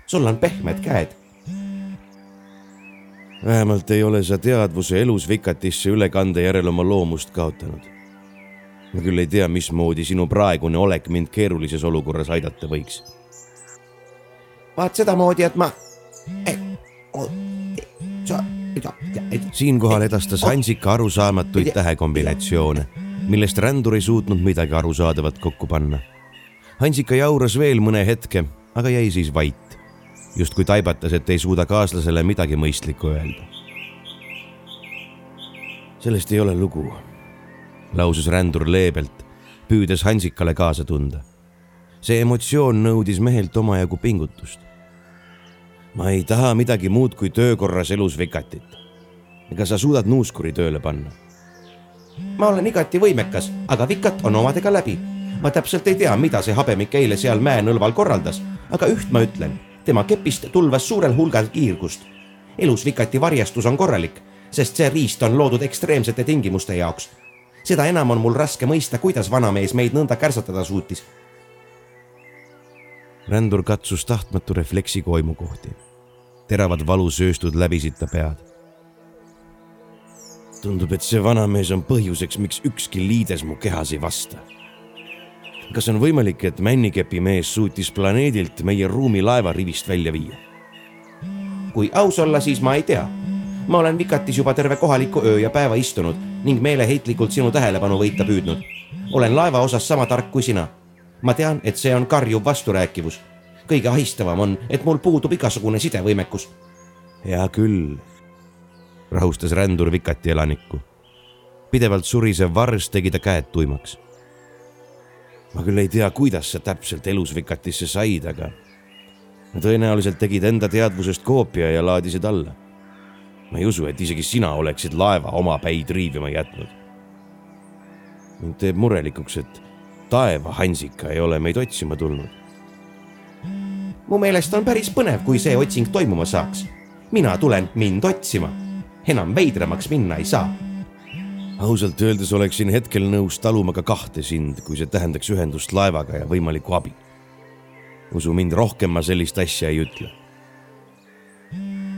sul on pehmed käed. Vähemalt ei ole sa teadvuse elus vikatisse ülekande järel oma loomust kaotanud. ma küll ei tea, mismoodi sinu praegune olek mind keerulises olukorras aidata võiks. vaat sedamoodi, et ma eh, siinkohal edastas Hansika arusaamatuid tähekombinatsioone millest rändur ei suutnud midagi arusaadavat kokku panna. Hansika jauras veel mõne hetke, aga jäi siis vait, justkui taibatas, et ei suuda kaaslasele midagi mõistlikku öelda. sellest ei ole lugu, lausus rändur leebelt, püüdes Hansikale kaasa tunda. see emotsioon nõudis mehelt omajagu pingutust. ma ei taha midagi muud kui töökorras elus vikatit. ega sa suudad nuuskuri tööle panna ma olen igati võimekas, aga Vikat on omadega läbi. ma täpselt ei tea, mida see habemik eile seal mäenõlval korraldas, aga üht ma ütlen, tema kepist tulvas suurel hulgal kiirgust. elus Vikati varjestus on korralik, sest see riist on loodud ekstreemsete tingimuste jaoks. seda enam on mul raske mõista, kuidas vanamees meid nõnda kärsatada suutis. rändur katsus tahtmatu refleksiga oimukohti. teravad valusööstud läbisid ta pead tundub, et see vanamees on põhjuseks, miks ükski liides mu kehas ei vasta. Kas on võimalik, et männikepi mees suutis planeedilt meie ruumilaeva rivist välja viia? kui aus olla, siis ma ei tea. ma olen Vikatis juba terve kohaliku öö ja päeva istunud ning meeleheitlikult sinu tähelepanu võita püüdnud. olen laeva osas sama tark kui sina. ma tean, et see on karjuv vasturääkivus. kõige ahistavam on, et mul puudub igasugune sidevõimekus. hea küll rahustas rändur Vikati elanikku. pidevalt surisev varrs tegi ta käed tuimaks. Ma küll ei tea, kuidas sa täpselt elus Vikatisse said, aga tõenäoliselt tegid enda teadvusest koopia ja laadisid alla. ma ei usu, et isegi sina oleksid laeva omapäid riivima jätnud. mind teeb murelikuks, et taeva Hansika ei ole meid otsima tulnud. mu meelest on päris põnev, kui see otsing toimuma saaks. mina tulen mind otsima enam veidramaks minna ei saa. Ausalt öeldes oleksin hetkel nõus taluma ka kahte sind, kui see tähendaks ühendust laevaga ja võimalikku abi. usu mind, rohkem ma sellist asja ei ütle.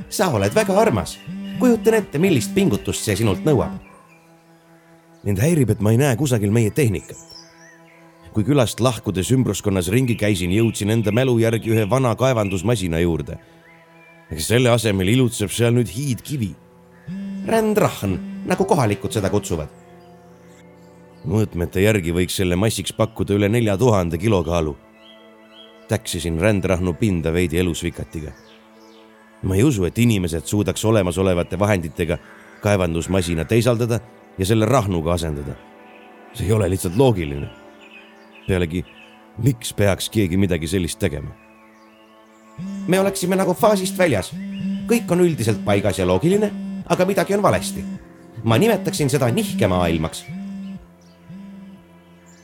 sa oled väga armas. kujutan ette, millist pingutust see sinult nõuab. mind häirib, et ma ei näe kusagil meie tehnikat. kui külast lahkudes ümbruskonnas ringi käisin, jõudsin enda mälu järgi ühe vana kaevandusmasina juurde. selle asemel ilutseb seal nüüd hiidkivi rändrahn, nagu kohalikud seda kutsuvad. mõõtmete järgi võiks selle massiks pakkuda üle nelja tuhande kilokaalu. täksisin rändrahnu pinda veidi elusvikatiga. ma ei usu, et inimesed suudaks olemasolevate vahenditega kaevandusmasina teisaldada ja selle rahnuga asendada. see ei ole lihtsalt loogiline. pealegi, miks peaks keegi midagi sellist tegema? me oleksime nagu faasist väljas. kõik on üldiselt paigas ja loogiline aga midagi on valesti. ma nimetaksin seda nihkemaailmaks.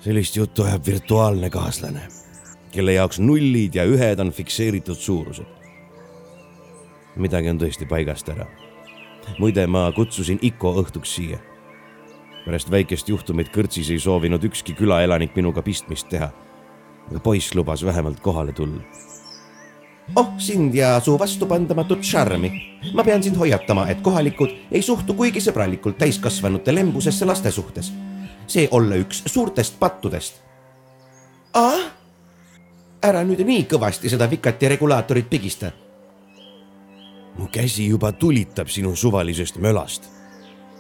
sellist juttu ajab virtuaalne kaaslane, kelle jaoks nullid ja ühed on fikseeritud suurused. midagi on tõesti paigast ära. muide, ma kutsusin Iko õhtuks siia. pärast väikest juhtumit kõrtsis ei soovinud ükski külaelanik minuga pistmist teha. poiss lubas vähemalt kohale tulla oh sind ja su vastupandamatut šarmi. ma pean sind hoiatama, et kohalikud ei suhtu kuigi sõbralikult täiskasvanute lembusesse laste suhtes. see olla üks suurtest pattudest. ah, ära nüüd nii kõvasti seda vikati regulaatorit pigista. mu käsi juba tulitab sinu suvalisest mölast.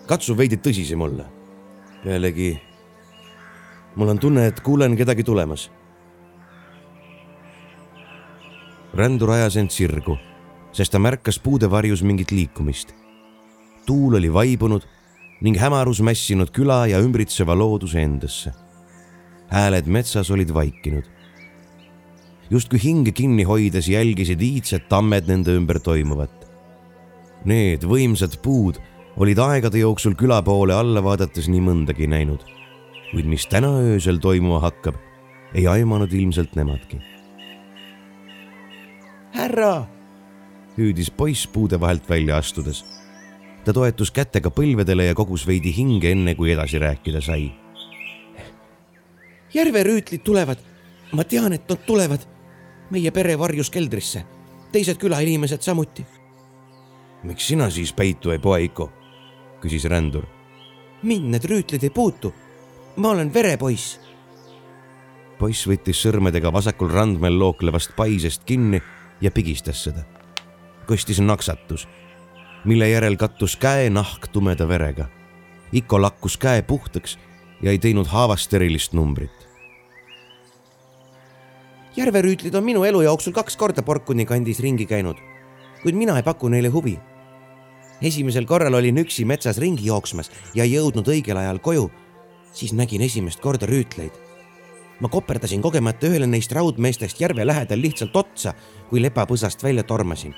katsu veidi tõsisem olla. pealegi, mul on tunne, et kuulen kedagi tulemas rändur ajas end sirgu, sest ta märkas puude varjus mingit liikumist. tuul oli vaibunud ning hämarus mässinud küla ja ümbritseva looduse endasse. hääled metsas olid vaikinud. justkui hinge kinni hoides jälgisid iidsed tammed nende ümber toimuvat. Need võimsad puud olid aegade jooksul küla poole alla vaadates nii mõndagi näinud, kuid mis täna öösel toimuma hakkab, ei aimanud ilmselt nemadki. Härra, hüüdis poiss puude vahelt välja astudes. ta toetus kätega põlvedele ja kogus veidi hinge, enne kui edasi rääkida sai. järverüütlid tulevad. ma tean, et nad tulevad. meie pere varjus keldrisse, teised külainimesed samuti. miks sina siis peitu ei poe, Iko? küsis rändur. mind need rüütlid ei puutu. ma olen verepoiss. poiss võttis sõrmedega vasakul randmel looklevast paisest kinni ja pigistas seda. kostis naksatus, mille järel kattus käenahk tumeda verega. Iko lakkus käe puhtaks ja ei teinud haavast erilist numbrit. järverüütlid on minu elu jooksul kaks korda Porkuni kandis ringi käinud, kuid mina ei paku neile huvi. esimesel korral olin üksi metsas ringi jooksmas ja ei jõudnud õigel ajal koju. siis nägin esimest korda rüütleid. Ma koperdasin kogemata ühele neist raudmeestest järve lähedal lihtsalt otsa, kui lepapõsast välja tormasin.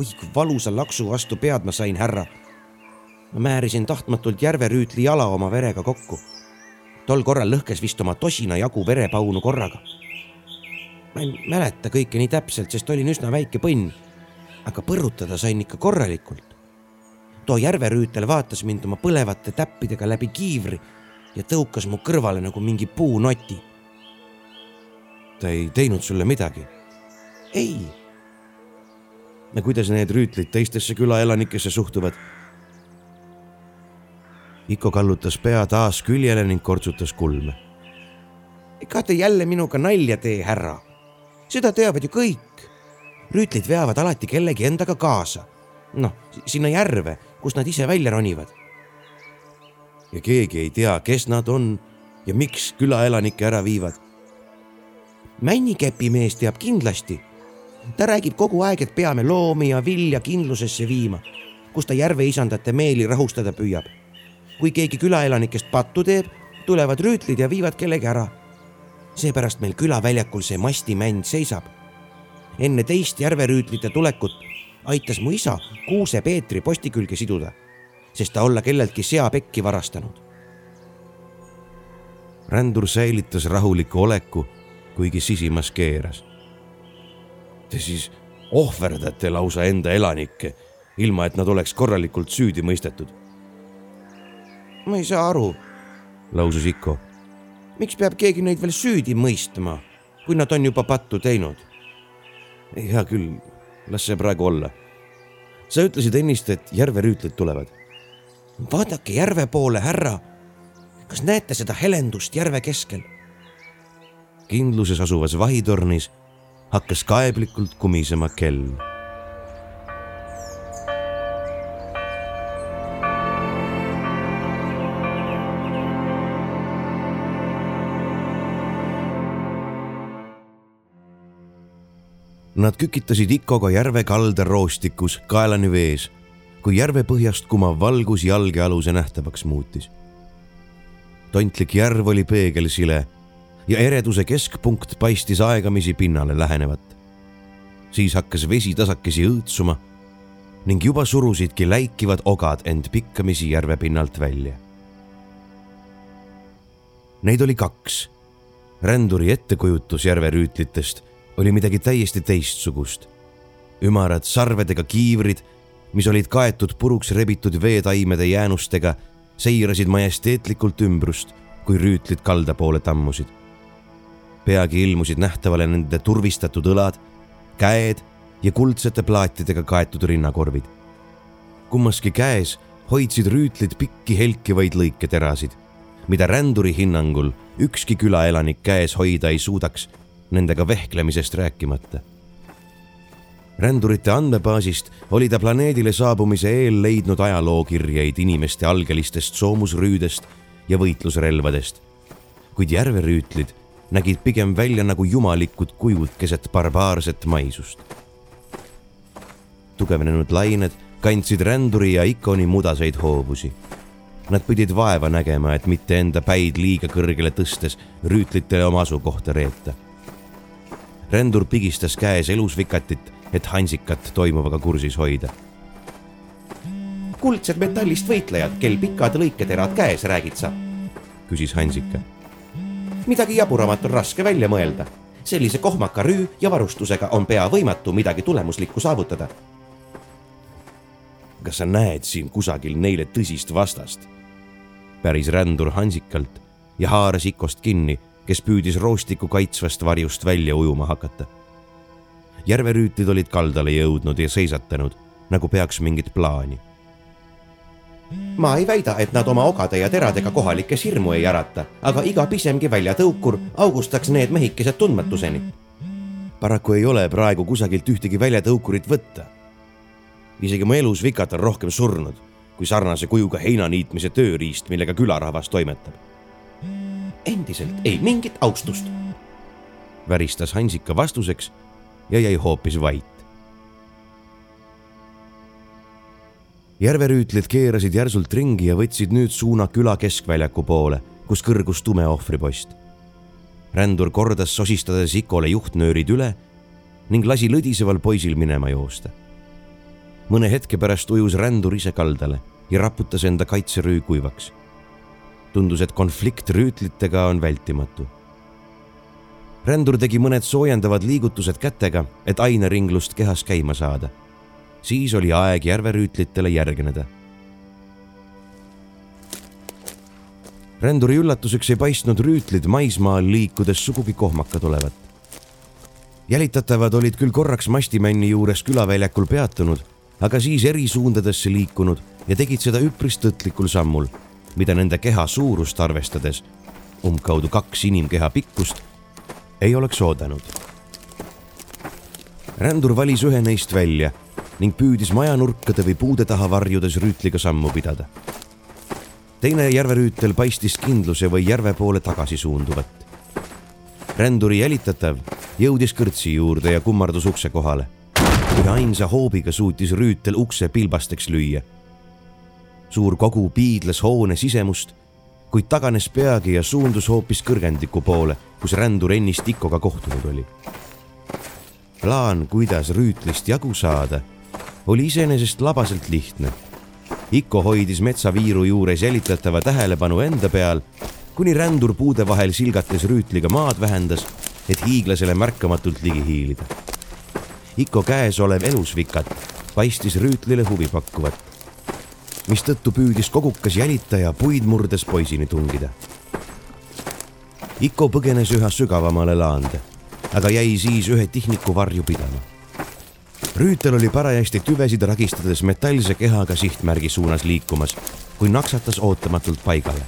oi kui valusa laksu vastu pead ma sain, härra. ma määrisin tahtmatult järverüütli jala oma verega kokku. tol korral lõhkes vist oma tosina jagu verepaunu korraga ma ei mäleta kõike nii täpselt, sest olin üsna väike põnn. aga põrutada sain ikka korralikult. too järverüütel vaatas mind oma põlevate täppidega läbi kiivri ja tõukas mu kõrvale nagu mingi puunoti. Ta ei teinud sulle midagi? ei. no kuidas need rüütlid teistesse külaelanikesse suhtuvad? Iko kallutas pea taas küljele ning kortsutas kulme. ega te jälle minuga nalja tee, härra seda teavad ju kõik. rüütlid veavad alati kellegi endaga kaasa. noh, sinna järve, kust nad ise välja ronivad. ja keegi ei tea, kes nad on ja miks külaelanikke ära viivad. Männikepi mees teab kindlasti. ta räägib kogu aeg, et peame loomi ja vilja kindlusesse viima, kus ta järveisandate meeli rahustada püüab. kui keegi külaelanikest pattu teeb, tulevad rüütlid ja viivad kellegi ära seepärast meil külaväljakul see mastimänd seisab. enne teist järverüütlite tulekut aitas mu isa kuuse Peetri posti külge siduda, sest ta olla kelleltki seapekki varastanud. rändur säilitas rahuliku oleku, kuigi sisimas keeras. Te siis ohverdate lausa enda elanikke, ilma et nad oleks korralikult süüdi mõistetud. ma ei saa aru, lausus Iko miks peab keegi neid veel süüdi mõistma, kui nad on juba pattu teinud? hea küll, las see praegu olla. sa ütlesid ennist, et järverüütlid tulevad. vaadake järve poole, härra. kas näete seda helendust järve keskel? Kindluses asuvas vahitornis hakkas kaeblikult kumisema kell Nad kükitasid Ikoga järve kalda roostikus kaelani vees, kui järve põhjast kumav valgus jalge aluse nähtavaks muutis. tontlik järv oli peegelsile ja ereduse keskpunkt paistis aegamisi pinnale lähenevat. siis hakkas vesi tasakesi õõtsuma ning juba surusidki läikivad ogad end pikkamisi järve pinnalt välja. Neid oli kaks. ränduri ettekujutus järverüütlitest oli midagi täiesti teistsugust. ümarad sarvedega kiivrid, mis olid kaetud puruks rebitud veetaimede jäänustega, seirasid majesteetlikult ümbrust, kui rüütlid kalda poole tammusid. Peagi ilmusid nähtavale nende turvistatud õlad, käed ja kuldsete plaatidega kaetud rinnakorvid. kummaski käes hoidsid rüütlid pikki helkivaid lõiketerasid, mida ränduri hinnangul ükski külaelanik käes hoida ei suudaks nendega vehklemisest rääkimata. rändurite andmebaasist oli ta planeedile saabumise eel leidnud ajalookirjeid inimeste algelistest soomusrüüdest ja võitlusrelvadest. kuid järverüütlid nägid pigem välja nagu jumalikud kujud keset barbaarset maisust. tugevnenud lained kandsid ränduri ja ikoni mudaseid hoovusi Nad pidid vaeva nägema, et mitte enda päid liiga kõrgele tõstes rüütlitele oma asukohta reeta rändur pigistas käes elusvikatit, et Hansikat toimuvaga kursis hoida. kuldsed metallist võitlejad, kel pikad lõiketerad käes, räägid sa? küsis Hansika. Midagi jaburamat on raske välja mõelda. sellise kohmaka rüü ja varustusega on pea võimatu midagi tulemuslikku saavutada. kas sa näed siin kusagil neile tõsist vastast? päris rändur Hansikalt ja haaras Ikost kinni, kes püüdis roostiku kaitsvast varjust välja ujuma hakata. järverüütlid olid kaldale jõudnud ja seisatanud, nagu peaks mingit plaani. Ma ei väida, et nad oma ogade ja teradega kohalikes hirmu ei ärata, aga iga pisemgi väljatõukur augustaks need mehikesed tundmatuseni. paraku ei ole praegu kusagilt ühtegi väljatõukurit võtta. isegi mu elus vikad on rohkem surnud kui sarnase kujuga heinaniitmise tööriist, millega külarahvas toimetab. endiselt ei mingit austust. väristas Hansika vastuseks ja jäi hoopis vait. Järverüütlid keerasid järsult ringi ja võtsid nüüd suuna küla keskväljaku poole, kus kõrgus tume ohvripost. rändur kordas sosistades Ikole juhtnöörid üle ning lasi lõdiseval poisil minema joosta. mõne hetke pärast ujus rändur ise kaldale ja raputas enda kaitserüü kuivaks. tundus, et konflikt rüütlitega on vältimatu. rändur tegi mõned soojendavad liigutused kätega, et aineringlust kehas käima saada. Siis oli aeg järverüütlitele järgneda. ränduri üllatuseks ei paistnud rüütlid maismaal liikudes sugugi kohmakad olevat. jälitatavad olid küll korraks Mastimänni juures külaväljakul peatunud, aga siis eri suundadesse liikunud ja tegid seda üpris tõtlikul sammul, mida nende keha suurust arvestades, umbkaudu kaks inimkeha pikkust, ei oleks oodanud. rändur valis ühe neist välja ning püüdis majanurkade või puude taha varjudes rüütliga sammu pidada. teine järverüütel paistis kindluse või järve poole tagasi suunduvat. ränduri jälitatav jõudis kõrtsi juurde ja kummardus ukse kohale. ühe ainsa hoobiga suutis rüütel ukse pilbasteks lüüa suur kogu piidles hoone sisemust, kuid taganes peagi ja suundus hoopis kõrgendiku poole, kus rändur ennist Ikoga kohtunud oli. plaan, kuidas rüütlist jagu saada, oli iseenesest labaselt lihtne. Iko hoidis metsaviiru juures jälitatava tähelepanu enda peal, kuni rändur puude vahel silgates rüütliga maad vähendas, et hiiglasele märkamatult ligi hiilida. Iko käes olev elusvikat paistis rüütlile huvi pakkuvat mistõttu püüdis kogukas jälitaja puid murdes poisini tungida. Iko põgenes üha sügavamale laande, aga jäi siis ühe tihniku varju pidama. Rüütel oli parajasti tüvesid ragistades metallse kehaga sihtmärgi suunas liikumas, kui naksatas ootamatult paigale.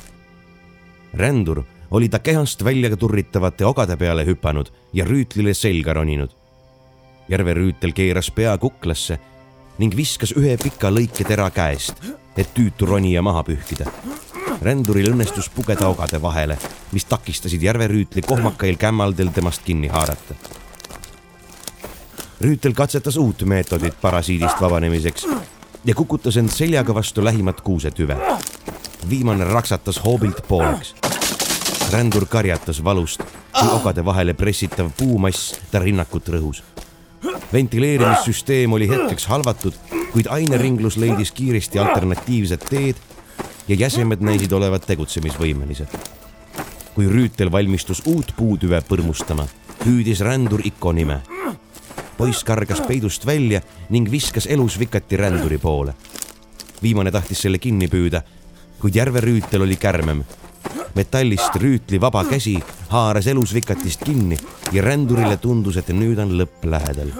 rändur oli ta kehast välja turritavate ogade peale hüpanud ja rüütlile selga roninud. järve rüütel keeras pea kuklasse ning viskas ühe pika lõiketera käest et tüütu ronija maha pühkida. ränduril õnnestus pugeda ogade vahele, mis takistasid järverüütli kohmakail kämmaldel temast kinni haarata. Rüütel katsetas uut meetodit parasiidist vabanemiseks ja kukutas end seljaga vastu lähimat kuusetüve. viimane raksatas hoobilt pooleks. rändur karjatas valust, kui ogade vahele pressitav puumass ta rinnakut rõhus. ventileerimissüsteem oli hetkeks halvatud kuid aineringlus leidis kiiresti alternatiivsed teed ja jäsemed näisid olevat tegutsemisvõimelised. kui rüütel valmistus uut puutüve põrmustama, hüüdis rändur Iko nime. Poiss kargas peidust välja ning viskas elus vikati ränduri poole. viimane tahtis selle kinni püüda, kuid järverüütel oli kärmem. metallist rüütli vaba käsi haaras elus vikatist kinni ja rändurile tundus, et nüüd on lõpp lähedal.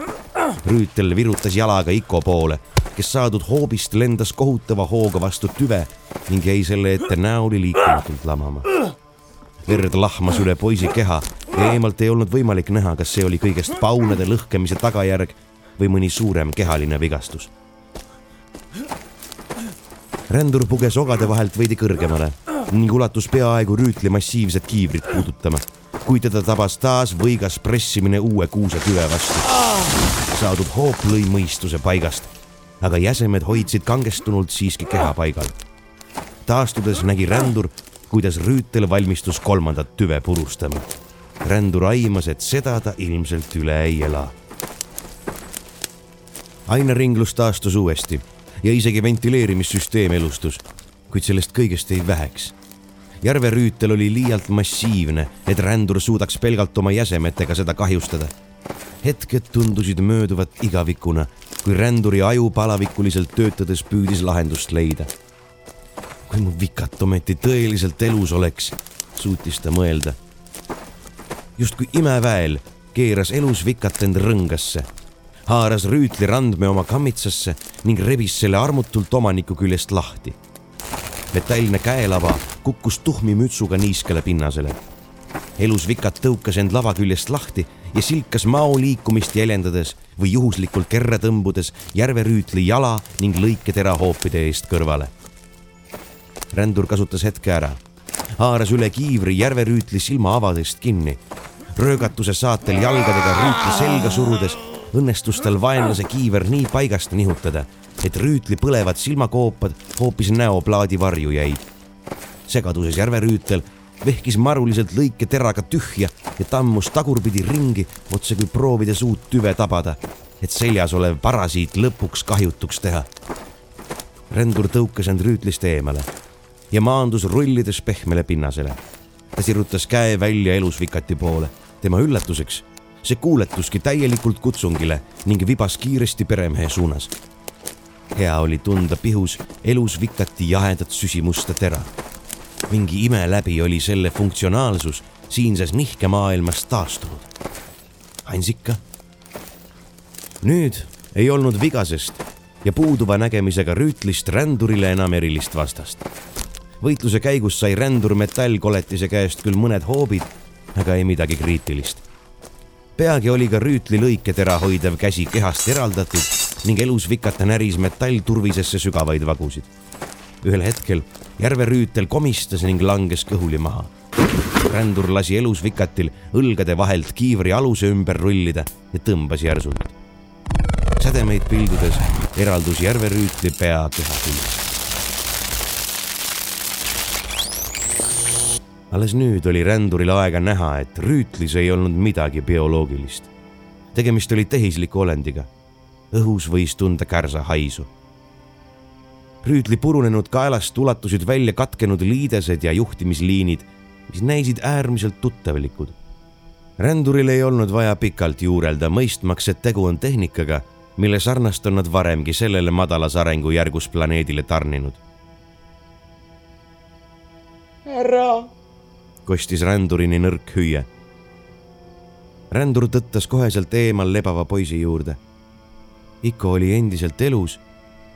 rüütel virutas jalaga Iko poole kes saadud hoobist lendas kohutava hooga vastu tüve ning jäi selle ette näoli liikumatult lamama. Verd lahmas üle poisi keha ja eemalt ei olnud võimalik näha, kas see oli kõigest paunade lõhkemise tagajärg või mõni suurem kehaline vigastus. rändur puges ogade vahelt veidi kõrgemale ning ulatus peaaegu rüütli massiivset kiivrit puudutama, kui teda tabas taas võigas pressimine uue kuusetüve vastu. saadud hoop lõi mõistuse paigast aga jäsemed hoidsid kangestunult siiski keha paigal. taastudes nägi rändur, kuidas rüütel valmistus kolmandat tüve purustama. rändur aimas, et seda ta ilmselt üle ei ela. aineringlus taastus uuesti ja isegi ventileerimissüsteem elustus, kuid sellest kõigest ei väheks järve rüütel oli liialt massiivne, et rändur suudaks pelgalt oma jäsemetega seda kahjustada. hetked tundusid mööduvat igavikuna, kui ränduri aju palavikuliselt töötades püüdis lahendust leida. Kui mu vikat ometi tõeliselt elus oleks, suutis ta mõelda. justkui imeväel keeras elus vikat end rõngasse, haaras rüütli randme oma kammitsasse ning rebis selle armutult omaniku küljest lahti metallne käelava kukkus tuhmi mütsuga niiskele pinnasele. elus vikat tõukas end lava küljest lahti ja silkas mao liikumist jäljendades või juhuslikult kerre tõmbudes järverüütli jala ning lõiketera hoopide eest kõrvale. Rändur kasutas hetke ära, haaras üle kiivri järverüütli silma avadest kinni. röögatuse saatel jalgadega rüütli selga surudes õnnestus tal vaenlase kiiver nii paigast nihutada et rüütli põlevad silmakoopad hoopis näoplaadi varju jäid. segaduses järverüütel vehkis maruliselt lõiketeraga tühja ja tammus tagurpidi ringi, otsekui proovides uut tüve tabada, et seljas olev parasiit lõpuks kahjutuks teha. rändur tõukas end rüütlist eemale ja maandus rullides pehmele pinnasele. ta sirutas käe välja elusvikati poole. tema üllatuseks see kuuletuski täielikult kutsungile ning vibas kiiresti peremehe suunas hea oli tunda pihus elus vikati jahedat süsimusta tera. mingi ime läbi oli selle funktsionaalsus siinses nihkemaailmas taastunud. andis ikka. nüüd ei olnud vigasest ja puuduva nägemisega rüütlist rändurile enam erilist vastast. Võitluse käigus sai rändur metallkoletise käest küll mõned hoobid, aga ei midagi kriitilist. peagi oli ka rüütli lõiketera hoidev käsi kehast eraldatud ning elus vikata näris metallturvisesse sügavaid vagusid. ühel hetkel järverüütel komistas ning langes kõhuli maha. rändur lasi elus vikatil õlgade vahelt kiivri aluse ümber rullida ja tõmbas järsult. sädemeid pildudes eraldus järverüütli pea keha küljest. Alles nüüd oli ränduril aega näha, et rüütlis ei olnud midagi bioloogilist. tegemist oli tehisliku olendiga õhus võis tunda kärsa haisu. rüütli purunenud kaelast ulatusid välja katkenud liidesed ja juhtimisliinid, mis näisid äärmiselt tuttavlikud. ränduril ei olnud vaja pikalt juurelda, mõistmaks, et tegu on tehnikaga, mille sarnast on nad varemgi sellele madalas arengujärgus planeedile tarninud. härra, kostis rändurini nõrk hüüe rändur tõttas koheselt eemal lebava poisi juurde Iko oli endiselt elus,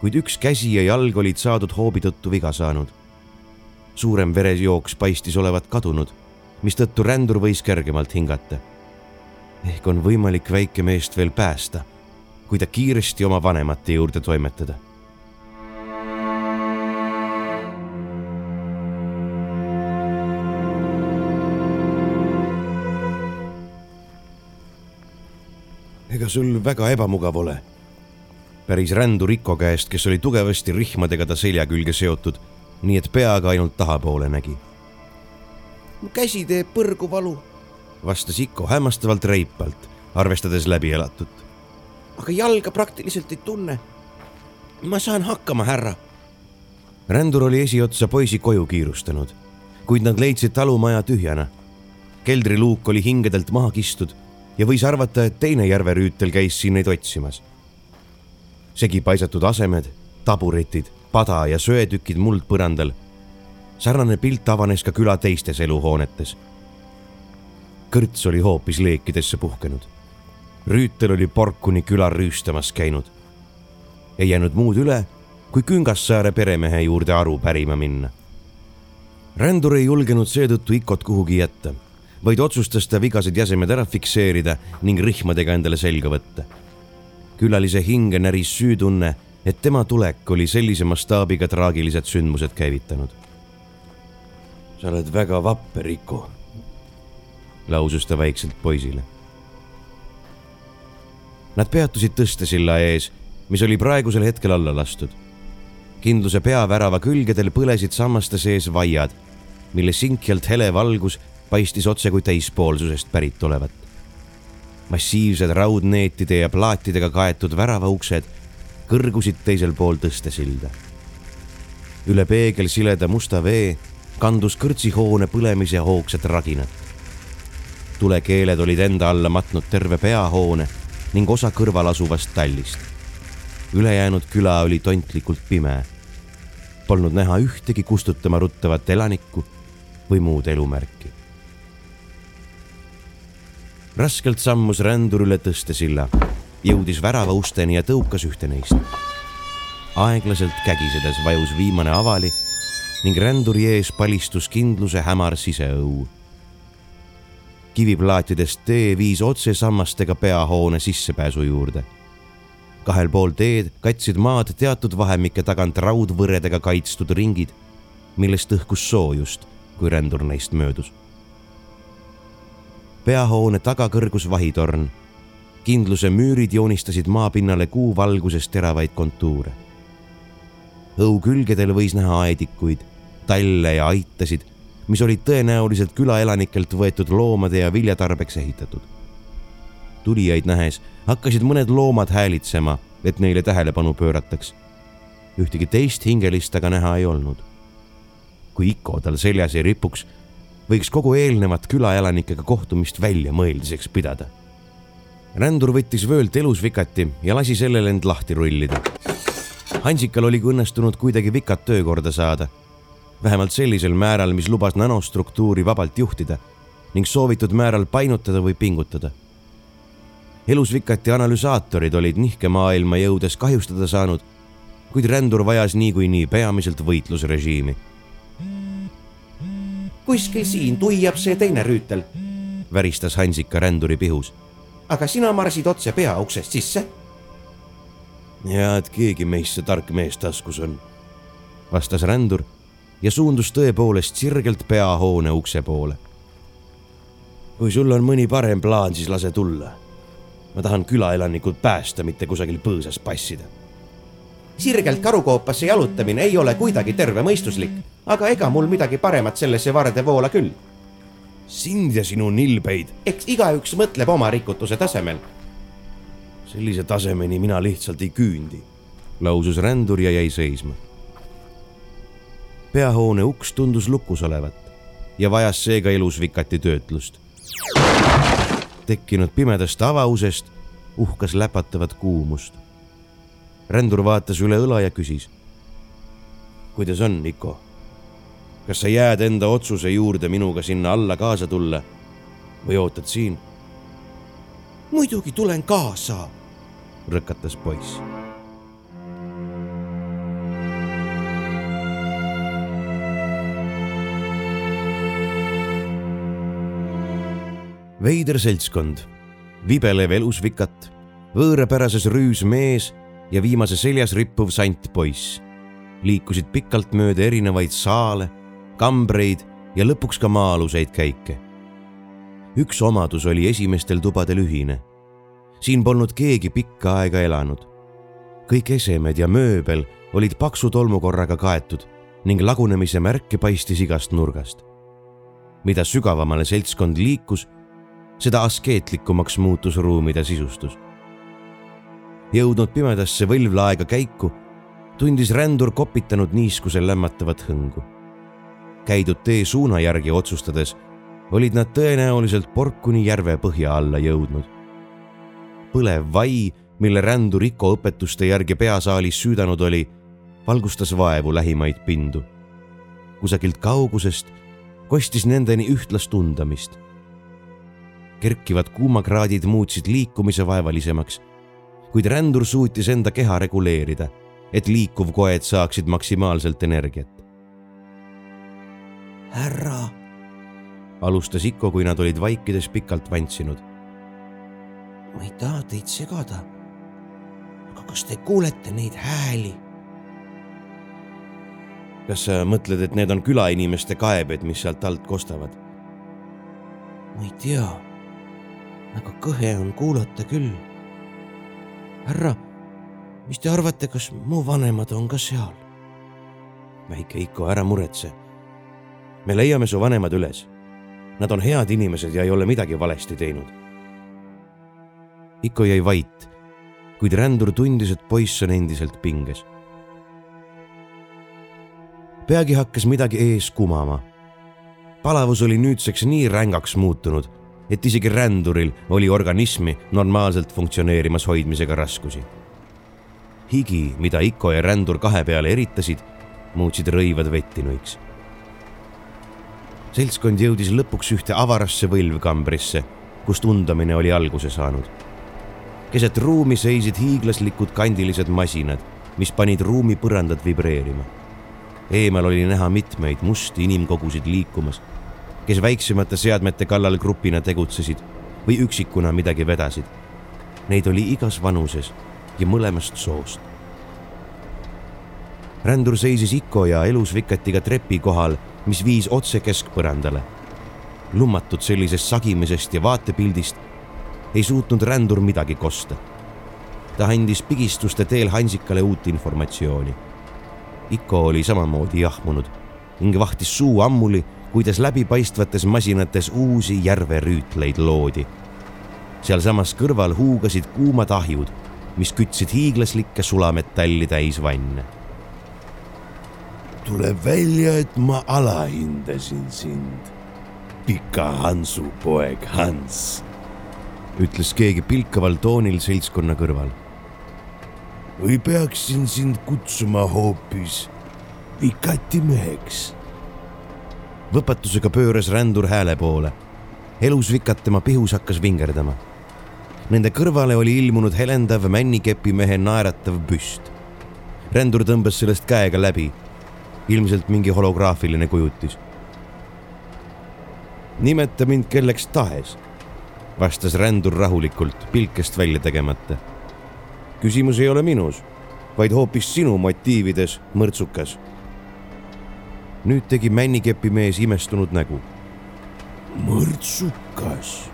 kuid üks käsi ja jalg olid saadud hoobi tõttu viga saanud. suurem veresjooks paistis olevat kadunud, mistõttu rändur võis kergemalt hingata. ehk on võimalik väike meest veel päästa, kui ta kiiresti oma vanemate juurde toimetada ega sul väga ebamugav ole päris rändu Riko käest, kes oli tugevasti rihmadega ta selja külge seotud, nii et peaga ainult tahapoole nägi. mu käsi teeb põrgu valu, vastas Iko hämmastavalt reipalt, arvestades läbielatut. aga jalga praktiliselt ei tunne. ma saan hakkama, härra. rändur oli esiotsa poisi koju kiirustanud, kuid nad leidsid talumaja tühjana. keldriluuk oli hingedelt maha kistud ja võis arvata, et teine järverüütel käis siin neid otsimas segi paisatud asemed, taburetid, pada ja söetükid muldpõrandal. sarnane pilt avanes ka küla teistes eluhoonetes. kõrts oli hoopis leekidesse puhkenud. rüütel oli Porkuni küla rüüstamas käinud. ei jäänud muud üle, kui Küngassaare peremehe juurde aru pärima minna. rändur ei julgenud seetõttu Ikot kuhugi jätta, vaid otsustas ta vigased jäsemed ära fikseerida ning rihmadega endale selga võtta külalise hinge näris süütunne, et tema tulek oli sellise mastaabiga traagilised sündmused käivitanud. sa oled väga vapper, Iko, lausus ta vaikselt poisile. Nad peatusid tõstesilla ees, mis oli praegusel hetkel alla lastud. kindluse peavärava külgedel põlesid sammaste sees vaiad, mille sinkjalt hele valgus paistis otse kui täispoolsusest pärit olevat. massiivsed raudneetide ja plaatidega kaetud väravauksed kõrgusid teisel pool tõstesilda. üle peegelsileda musta vee kandus kõrtsihoone põlemise hoogsat raginat. tulekeeled olid enda alla matnud terve peahoone ning osa kõrval asuvast tallist. ülejäänud küla oli tontlikult pime. Polnud näha ühtegi kustutama ruttavat elanikku või muud elumärki. Raskelt sammus rändur üle tõstesilla, jõudis värava usteni ja tõukas ühte neist. aeglaselt kägisedes vajus viimane avali ning ränduri ees palistus kindluse hämar siseõu. kiviplaatidest tee viis otse sammastega peahoone sissepääsu juurde. kahel pool teed katsid maad teatud vahemike tagant raudvõredega kaitstud ringid, millest õhkus soojust, kui rändur neist möödus. Peahoone taga kõrgus vahitorn. kindluse müürid joonistasid maapinnale kuu valguses teravaid kontuure õu külgedel võis näha aedikuid, talle ja aitasid, mis olid tõenäoliselt külaelanikelt võetud loomade ja viljatarbeks ehitatud. tulijaid nähes hakkasid mõned loomad häälitsema, et neile tähelepanu pöörataks. ühtegi teist hingelist aga näha ei olnud. kui Iko tal seljas ei ripuks, võiks kogu eelnevat külaelanikega kohtumist väljamõeldiseks pidada. rändur võttis vöölt elusvikati ja lasi sellel end lahti rullida. Hansikal oli õnnestunud kuidagi vikat töökorda saada vähemalt sellisel määral, mis lubas nanostruktuuri vabalt juhtida ning soovitud määral painutada või pingutada. elusvikati analüsaatorid olid nihkemaailma jõudes kahjustada saanud, kuid rändur vajas niikuinii peamiselt võitlusrežiimi. Kuskil siin tuiab see teine rüütel, väristas Hansika ränduri pihus. aga sina marsid otse peauksest sisse. ja et keegi meist see tark mees taskus on, vastas rändur ja suundus tõepoolest sirgelt peahoone ukse poole. kui sul on mõni parem plaan, siis lase tulla. ma tahan külaelanikud päästa, mitte kusagil põõsas passida. Sirgelt karukoopasse jalutamine ei ole kuidagi tervemõistuslik, aga ega mul midagi paremat sellesse varde voola küll. sind ja sinu nilbeid. eks igaüks mõtleb oma rikutuse tasemel. sellise tasemeni mina lihtsalt ei küündi, lausus rändur ja jäi seisma peahoone uks tundus lukus olevat ja vajas seega elusvikati töötlust. tekkinud pimedast avausest uhkas läpatavat kuumust. Rändur vaatas üle õla ja küsis. kuidas on, Niko? kas sa jääd enda otsuse juurde minuga sinna alla kaasa tulla või ootad siin? muidugi tulen kaasa, rõkatas poiss veider seltskond, vibelev elusvikat, võõrapärases rüüs mees ja viimase seljas rippuv sant poiss liikusid pikalt mööda erinevaid saale, kambreid ja lõpuks ka maa-aluseid käike. üks omadus oli esimestel tubadel ühine. siin polnud keegi pikka aega elanud. kõik esemed ja mööbel olid paksu tolmukorraga kaetud ning lagunemise märke paistis igast nurgast. mida sügavamale seltskond liikus seda askeetlikumaks muutus ruumide sisustus. Jõudnud pimedasse võlvlaega käiku, tundis rändur kopitanud niiskusel lämmatavat hõngu. käidud tee suuna järgi otsustades olid nad tõenäoliselt Porkuni järve põhja alla jõudnud. põlev vai, mille rändur Iko õpetuste järgi peasaalis süüdanud oli, valgustas vaevu lähimaid pindu. kusagilt kaugusest kostis nendeni ühtlast tundamist kerkivad kuumakraadid muutsid liikumise vaevalisemaks, kuid rändur suutis enda keha reguleerida, et liikuvkoed saaksid maksimaalselt energiat. härra, alustas Iko, kui nad olid vaikides pikalt vantsinud. ma ei taha teid segada. aga kas te kuulete neid hääli? kas sa mõtled, et need on külainimeste kaebed, mis sealt alt kostavad? ma ei tea aga kõhe on kuulata küll. Härra, mis te arvate, kas mu vanemad on ka seal? väike Iko, ära muretse. me leiame su vanemad üles. Nad on head inimesed ja ei ole midagi valesti teinud. Iko jäi vait, kuid rändur tundis, et poiss on endiselt pinges. peagi hakkas midagi ees kumama. palavus oli nüüdseks nii rängaks muutunud, et isegi ränduril oli organismi normaalselt funktsioneerimas hoidmisega raskusi. higi, mida Iko ja rändur kahe peale eritasid, muutsid rõivad vettinuiks seltskond jõudis lõpuks ühte avarasse võlvkambrisse, kust undamine oli alguse saanud. keset ruumi seisid hiiglaslikud kandilised masinad, mis panid ruumi põrandat vibreerima. eemal oli näha mitmeid musti inimkogusid liikumas, kes väiksemate seadmete kallal grupina tegutsesid või üksikuna midagi vedasid. Neid oli igas vanuses ja mõlemast soost. rändur seisis Iko ja elus vikatiga trepi kohal mis viis otse keskpõrandale. lummatud sellisest sagimisest ja vaatepildist ei suutnud rändur midagi kosta. ta andis pigistuste teel Hansikale uut informatsiooni. Iko oli samamoodi jahmunud ning vahtis suu ammuli, kuidas läbipaistvates masinates uusi järverüütleid loodi. sealsamas kõrval huugasid kuumad ahjud, mis kütsid hiiglaslikke sulametalli täis vanne tuleb välja, et ma alahindasin sind, pika Hansu poeg Hans, ütles keegi pilkaval toonil seltskonna kõrval. või peaksin sind kutsuma hoopis Vikati meheks? Võpatusega pööras rändur hääle poole. elus Vikat tema pihus hakkas vingerdama. Nende kõrvale oli ilmunud helendav männikepimehe naeratav püst. rändur tõmbas sellest käega läbi ilmselt mingi holograafiline kujutis. nimeta mind kelleks tahes, vastas rändur rahulikult, pilkest välja tegemata. küsimus ei ole minus, vaid hoopis sinu motiivides, mõrtsukas. Nüüd tegi männikepimees imestunud nägu. mõrtsukas?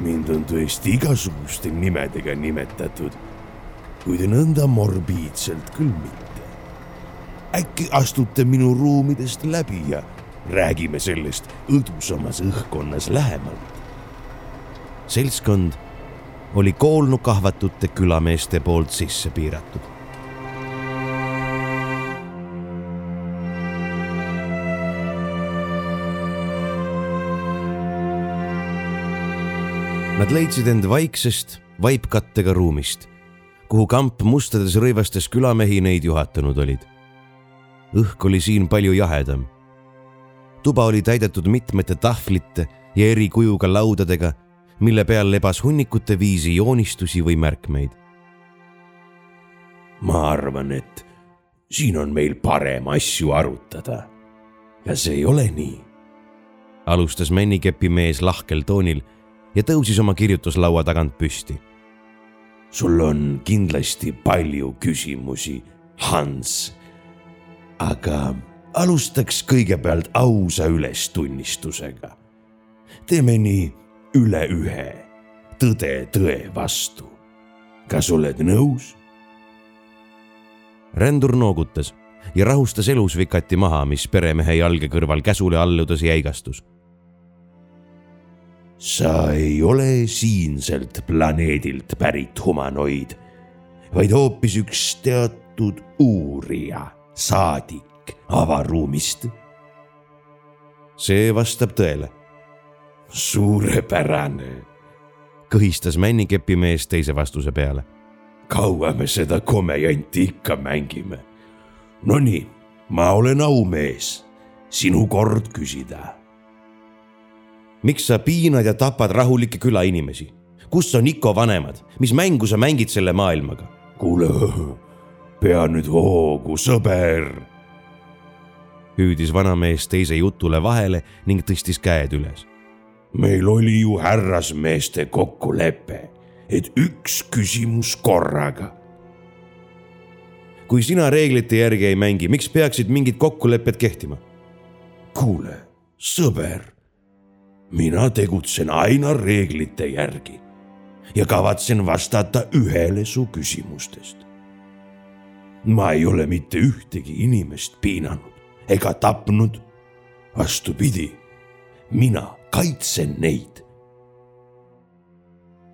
mind on tõesti igasuguste nimedega nimetatud, kuid nõnda morbiidselt küll mitte äkki astute minu ruumidest läbi ja räägime sellest õdusamas õhkkonnas lähemalt. seltskond oli koolnukahvatute külameeste poolt sisse piiratud. Nad leidsid end vaiksest vaipkattega ruumist, kuhu kamp mustades rõivastes külamehi neid juhatanud olid õhk oli siin palju jahedam. tuba oli täidetud mitmete tahvlite ja eri kujuga laudadega, mille peal lebas hunnikute viisi joonistusi või märkmeid. ma arvan, et siin on meil parem asju arutada. ja see ei ole nii. alustas männikepi mees lahkel toonil ja tõusis oma kirjutuslaua tagant püsti. sul on kindlasti palju küsimusi, Hans aga alustaks kõigepealt ausa ülestunnistusega. teeme nii üle ühe, tõde tõe vastu. kas oled nõus? rändur noogutas ja rahustas elus vikati maha, mis peremehe jalge kõrval käsule alludes jäigastus. Sa ei ole siinselt planeedilt pärit humanoid, vaid hoopis üks teatud uurija saadik avaruumist. see vastab tõele. suurepärane, kõhistas männikepimees teise vastuse peale. kaua me seda komejanti ikka mängime? Nonii, ma olen aumees, sinu kord küsida. Miks sa piinad ja tapad rahulikke külainimesi? kus on Iko vanemad, mis mängu sa mängid selle maailmaga? kuule pea nüüd hoogu, sõber. hüüdis vanamees teise jutule vahele ning tõstis käed üles. meil oli ju härrasmeeste kokkulepe, et üks küsimus korraga. kui sina reeglite järgi ei mängi, miks peaksid mingid kokkulepped kehtima? kuule, sõber, mina tegutsen aina reeglite järgi ja kavatsen vastata ühele su küsimustest ma ei ole mitte ühtegi inimest piinanud ega tapnud. vastupidi, mina kaitsen neid.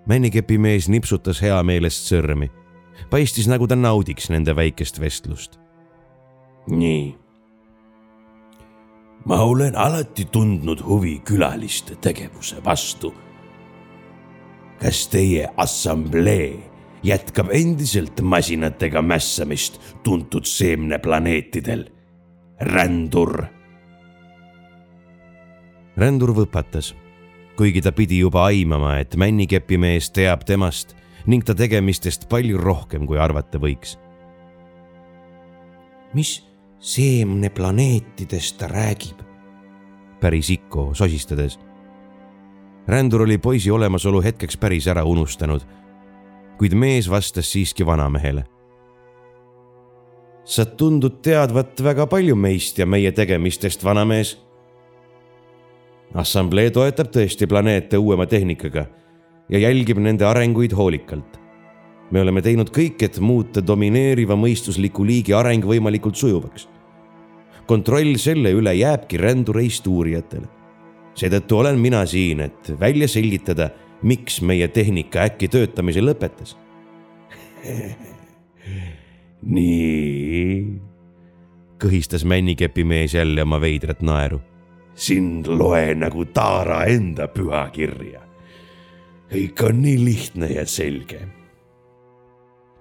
männikepimees nipsutas heameelest sõrmi. paistis, nagu ta naudiks nende väikest vestlust. nii. Ma olen alati tundnud huvi külaliste tegevuse vastu. kas teie assamblee jätkab endiselt masinatega mässamist tuntud seemneplaneetidel. rändur. rändur võpatas, kuigi ta pidi juba aimama, et männikepimees teab temast ning ta tegemistest palju rohkem, kui arvata võiks. mis seemneplaneetidest ta räägib? päris Ikko sosistades. rändur oli poisi olemasolu hetkeks päris ära unustanud kuid mees vastas siiski vanamehele. sa tundud teadvat väga palju meist ja meie tegemistest, vanamees. assamblee toetab tõesti planeete uuema tehnikaga ja jälgib nende arenguid hoolikalt. Me oleme teinud kõik, et muuta domineeriva mõistusliku liigi areng võimalikult sujuvaks. kontroll selle üle jääbki rändureist uurijatele. seetõttu olen mina siin, et välja selgitada miks meie tehnika äkki töötamise lõpetas nii. kõhistas männikepimees jälle oma veidrat naeru. sind loe nagu Taara enda pühakirja. kõik on nii lihtne ja selge.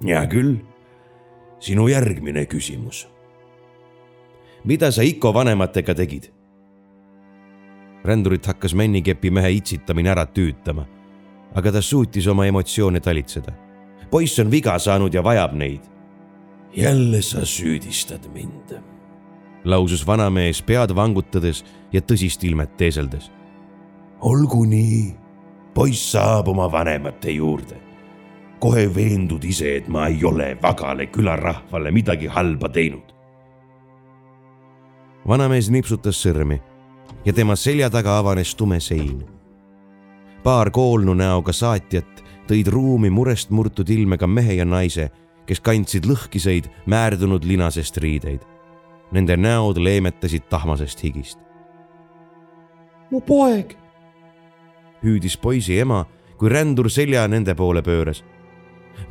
Hea küll, sinu järgmine küsimus. mida sa Iko vanematega tegid? rändurit hakkas männikepimehe itsitamine ära tüütama aga ta suutis oma emotsioone talitseda. poiss on viga saanud ja vajab neid. jälle sa süüdistad mind, lausus vanamees pead vangutades ja tõsist ilmet teeseldes. olgu nii, poiss saab oma vanemate juurde. Kohe veendud ise, et ma ei ole Vagale külarahvale midagi halba teinud. vanamees nipsutas sõrmi ja tema selja taga avanes tume sein paar koolnu näoga saatjat tõid ruumi murest murtud ilmega mehe ja naise, kes kandsid lõhkiseid määrdunud linasest riideid. Nende näod leemetasid tahmasest higist. mu poeg, hüüdis poisi ema, kui rändur selja nende poole pööras.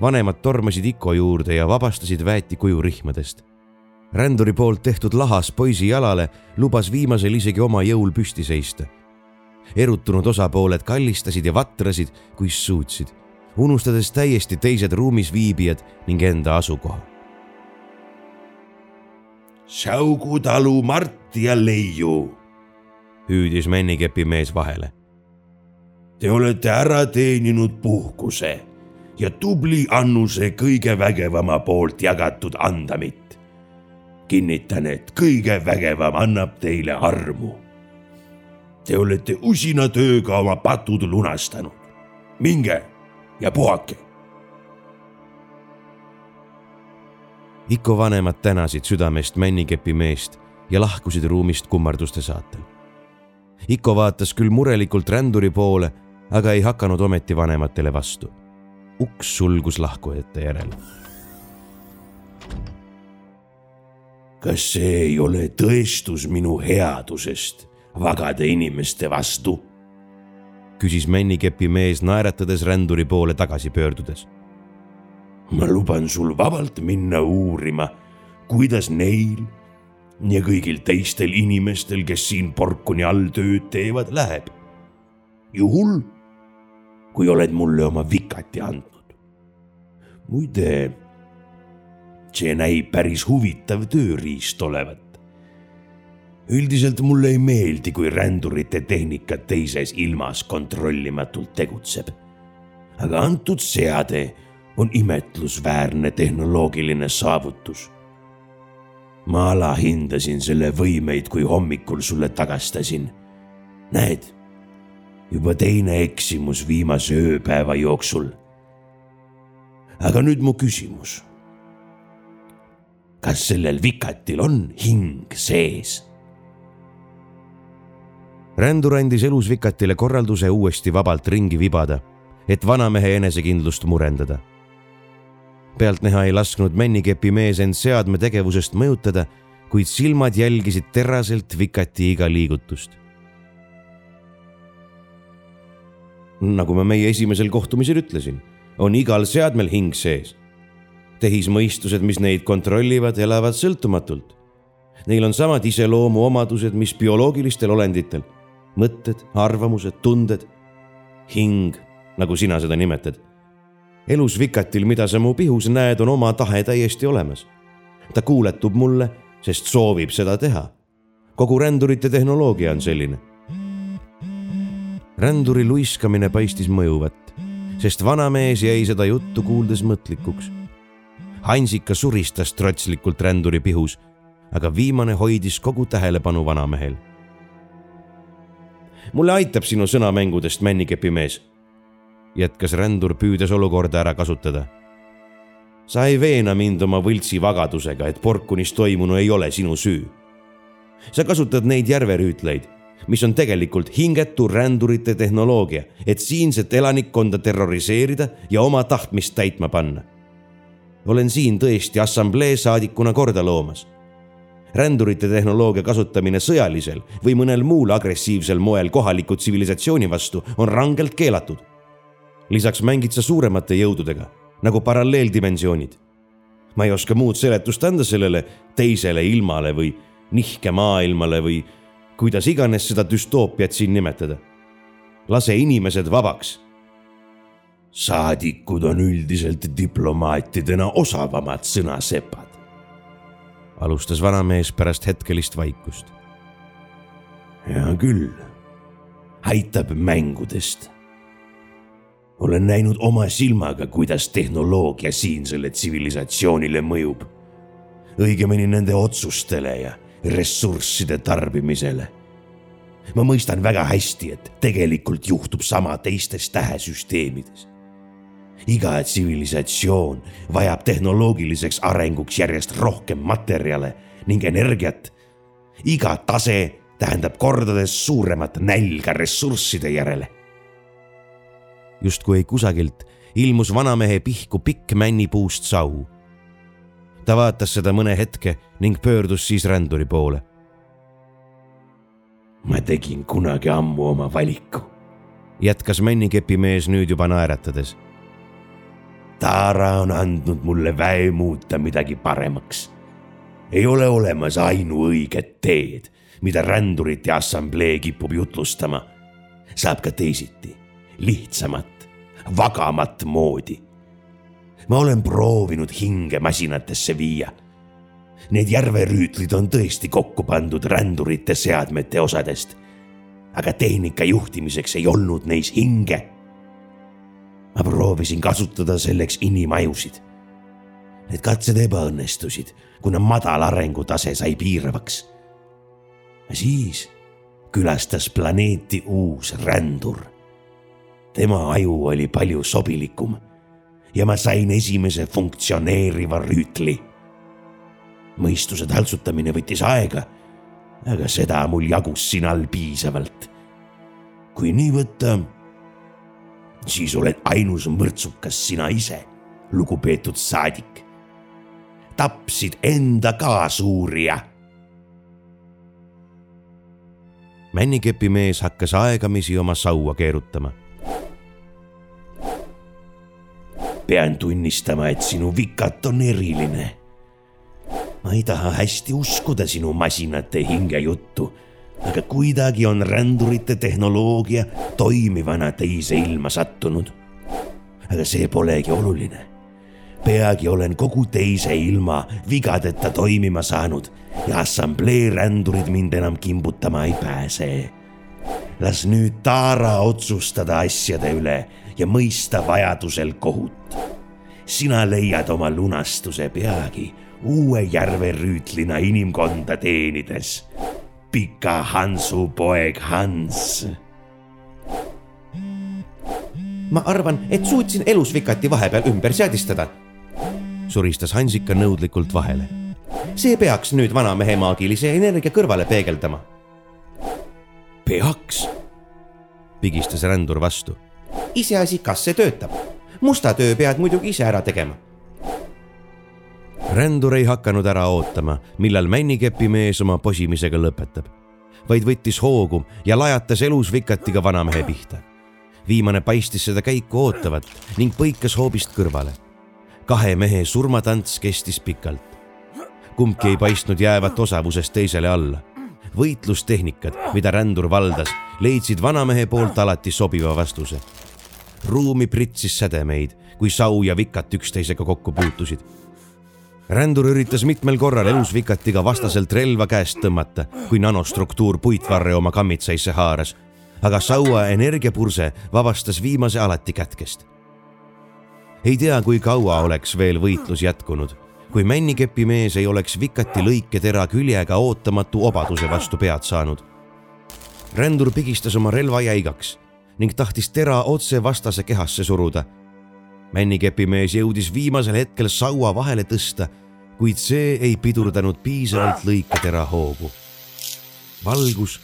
Vanemad tormasid Iko juurde ja vabastasid väeti kuju rihmadest. ränduri poolt tehtud lahas poisi jalale lubas viimasel isegi oma jõul püsti seista erutunud osapooled kallistasid ja vatrasid, kuis suutsid, unustades täiesti teised ruumis viibijad ning enda asukoha. Säugu talu Mart ja Leiu, hüüdis männikepi mees vahele. Te olete ära teeninud puhkuse ja tubli Annuse kõige vägevama poolt jagatud andamit. kinnitan, et kõige vägevam annab teile armu Te olete usina tööga oma patud lunastanud. minge ja puhake. Iko vanemad tänasid südamest männikepi meest ja lahkusid ruumist kummarduste saatel. Iko vaatas küll murelikult ränduri poole, aga ei hakanud ometi vanematele vastu. Uks sulgus lahkujate järel. kas see ei ole tõestus minu headusest? vagade inimeste vastu? küsis männikepi mees naeratades ränduri poole tagasi pöördudes. ma luban sul vabalt minna uurima, kuidas neil ja kõigil teistel inimestel, kes siin porkuni all tööd teevad, läheb. juhul, kui oled mulle oma vikati andnud. Muide, see näib päris huvitav tööriist olevat üldiselt mulle ei meeldi, kui rändurite tehnika teises ilmas kontrollimatult tegutseb. aga antud seade on imetlusväärne tehnoloogiline saavutus. ma alahindasin selle võimeid, kui hommikul sulle tagastasin. näed, juba teine eksimus viimase ööpäeva jooksul. Aga nüüd mu küsimus. kas sellel vikatil on hing sees? rändur andis elusvikatile korralduse uuesti vabalt ringi vibada, et vanamehe enesekindlust murendada. pealtnäha ei lasknud männikepi mees end seadme tegevusest mõjutada, kuid silmad jälgisid teraselt vikati iga liigutust. nagu ma meie esimesel kohtumisel ütlesin, on igal seadmel hing sees. tehismõistused, mis neid kontrollivad, elavad sõltumatult. Neil on samad iseloomuomadused, mis bioloogilistel olenditel. mõtted, arvamused, tunded, hing, nagu sina seda nimetad. elus vikatil, mida sa mu pihus näed, on oma tahe täiesti olemas. ta kuuletub mulle, sest soovib seda teha. kogu rändurite tehnoloogia on selline ränduri luiskamine paistis mõjuvat, sest vanamees jäi seda juttu kuuldes mõtlikuks. Hansika suristas trotslikult ränduri pihus, aga viimane hoidis kogu tähelepanu vanamehel. mulle aitab sinu sõnamängudest, männikepimees, jätkas rändur, püüdes olukorda ära kasutada. sa ei veena mind oma võltsi vagadusega, et Porkunis toimunu ei ole sinu süü. sa kasutad neid järverüütleid mis on tegelikult hingetu rändurite tehnoloogia, et siinset elanikkonda terroriseerida ja oma tahtmist täitma panna. olen siin tõesti assamblee saadikuna korda loomas. rändurite tehnoloogia kasutamine sõjalisel või mõnel muul agressiivsel moel kohaliku tsivilisatsiooni vastu on rangelt keelatud. lisaks mängid sa suuremate jõududega nagu paralleeldimensioonid. ma ei oska muud seletust anda sellele teisele ilmale või nihkemaailmale või kuidas iganes seda düstoopiat siin nimetada. lase inimesed vabaks. saadikud on üldiselt diplomaatidena osavamad sõnasepad. alustas vanamees pärast hetkelist vaikust. hea küll, aitab mängudest. olen näinud oma silmaga, kuidas tehnoloogia siinsele tsivilisatsioonile mõjub. õigemini nende otsustele ja ressursside tarbimisele. ma mõistan väga hästi, et tegelikult juhtub sama teistes tähesüsteemides. iga tsivilisatsioon vajab tehnoloogiliseks arenguks järjest rohkem materjale ning energiat. iga tase tähendab kordades suuremat nälga ressursside järele. justkui kusagilt ilmus vanamehe pihku pikk männipuust sau ta vaatas seda mõne hetke ning pöördus siis ränduri poole. ma tegin kunagi ammu oma valiku, jätkas männikepimees nüüd juba naeratades. Taara on andnud mulle väe muuta midagi paremaks. ei ole olemas ainuõiget teed, mida rändurite assamblee kipub jutlustama. saab ka teisiti, lihtsamat, vagamat moodi ma olen proovinud hinge masinatesse viia. Need järverüütlid on tõesti kokku pandud rändurite seadmete osadest. aga tehnika juhtimiseks ei olnud neis hinge. ma proovisin kasutada selleks inimajusid. Need katsed ebaõnnestusid, kuna madal arengutase sai piiravaks. siis külastas planeeti uus rändur. tema aju oli palju sobilikum ja ma sain esimese funktsioneeriva rüütli. mõistuse taltsutamine võttis aega, aga seda mul jagus siin all piisavalt. kui nii võtta, siis oled ainus mõrtsukas sina ise, lugupeetud saadik. tapsid enda kaasuurija männikepimees hakkas aegamisi oma saua keerutama pean tunnistama, et sinu vikat on eriline. ma ei taha hästi uskuda sinu masinate hingejuttu, aga kuidagi on rändurite tehnoloogia toimivana teise ilma sattunud. aga see polegi oluline. peagi olen kogu teise ilma vigadeta toimima saanud ja assamblee rändurid mind enam kimbutama ei pääse las nüüd Taara otsustada asjade üle ja mõista vajadusel kohut. Sina leiad oma lunastuse peagi uue järverüütlina inimkonda teenides. pika Hansu poeg Hans. ma arvan, et suutsin elusvikati vahepeal ümber seadistada. suristas Hansika nõudlikult vahele. see peaks nüüd vanamehe maagilise energia kõrvale peegeldama. peaks? pigistas rändur vastu iseasi, kas see töötab. Musta töö pead muidugi ise ära tegema. rändur ei hakanud ära ootama, millal männikepimees oma posimisega lõpetab, vaid võttis hoogu ja lajatas elus vikatiga vanamehe pihta. viimane paistis seda käiku ootavat ning põikas hoobist kõrvale. kahe mehe surmatants kestis pikalt. kumbki ei paistnud jäävat osavusest teisele alla. võitlustehnikad, mida rändur valdas, leidsid vanamehe poolt alati sobiva vastuse. Ruumi pritsis sädemeid, kui sau ja vikat üksteisega kokku puutusid rändur üritas mitmel korral elus vikatiga vastaselt relva käest tõmmata, kui nanostruktuur puitvarre oma kammitsaisse haaras aga Saua energiapurse vabastas viimase alati kätkest. ei tea, kui kaua oleks veel võitlus jätkunud, kui männikepi mees ei oleks vikati lõiketera küljega ootamatu obaduse vastu pead saanud. rändur pigistas oma relva jäigaks ning tahtis tera otse vastase kehasse suruda. männikepi mees jõudis viimasel hetkel saua vahele tõsta, kuid see ei pidurdanud piisavalt lõiketera hoogu. valgus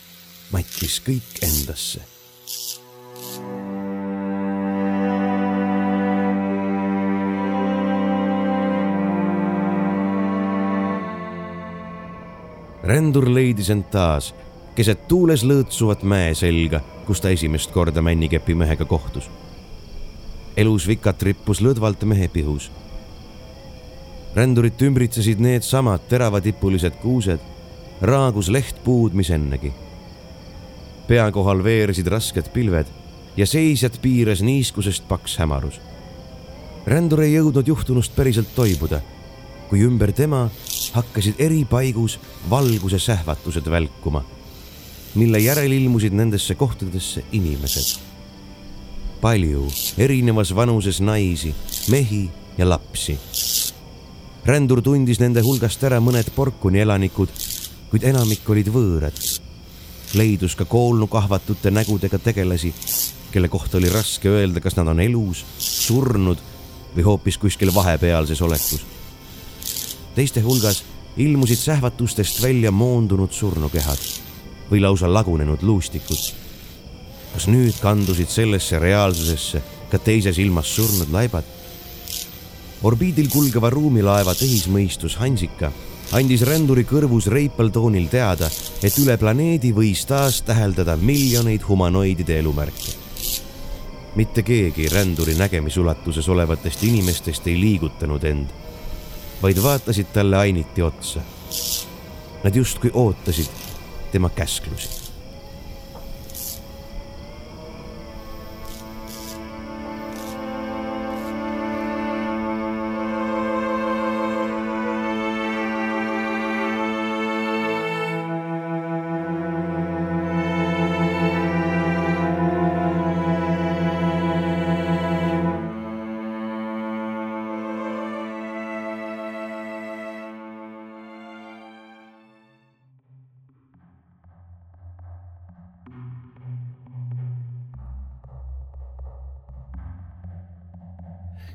mattis kõik endasse. rändur leidis end taas keset tuules lõõtsuvat mäe selga, kus ta esimest korda männikepi mehega kohtus. elus vikat rippus lõdvalt mehe pihus. rändurit ümbritsesid needsamad teravatipulised kuused, raagus lehtpuud, mis ennegi pea kohal veersid rasked pilved ja seisjat piiras niiskusest paks hämarus. rändur ei jõudnud juhtunust päriselt toibuda, kui ümber tema hakkasid eri paigus valguse sähvatused välkuma, mille järel ilmusid nendesse kohtadesse inimesed. palju erinevas vanuses naisi, mehi ja lapsi. rändur tundis nende hulgast ära mõned Porkuni elanikud, kuid enamik olid võõrad leidus ka koolnukahvatute nägudega tegelasi, kelle kohta oli raske öelda, kas nad on elus, surnud või hoopis kuskil vahepealses olekus. teiste hulgas ilmusid sähvatustest välja moondunud surnukehad või lausa lagunenud luustikud. kas nüüd kandusid sellesse reaalsusesse ka teises ilmas surnud laibad? orbiidil kulgeva ruumilaeva tehismõistus Hansika andis ränduri kõrvus reipal toonil teada, et üle planeedi võis taas täheldada miljoneid humanoidide elumärke. mitte keegi ränduri nägemisulatuses olevatest inimestest ei liigutanud end, vaid vaatasid talle ainiti otsa. Nad justkui ootasid tema käsklusi.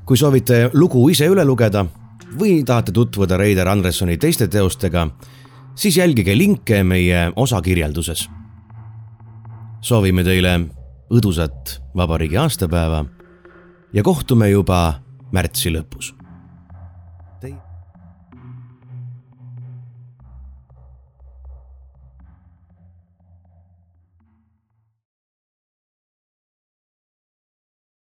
Kui soovite lugu ise üle lugeda või tahate tutvuda Reider Andressoni teiste teostega, siis jälgige linke meie osakirjelduses. soovime teile õdusat vabariigi aastapäeva ja kohtume juba märtsi lõpus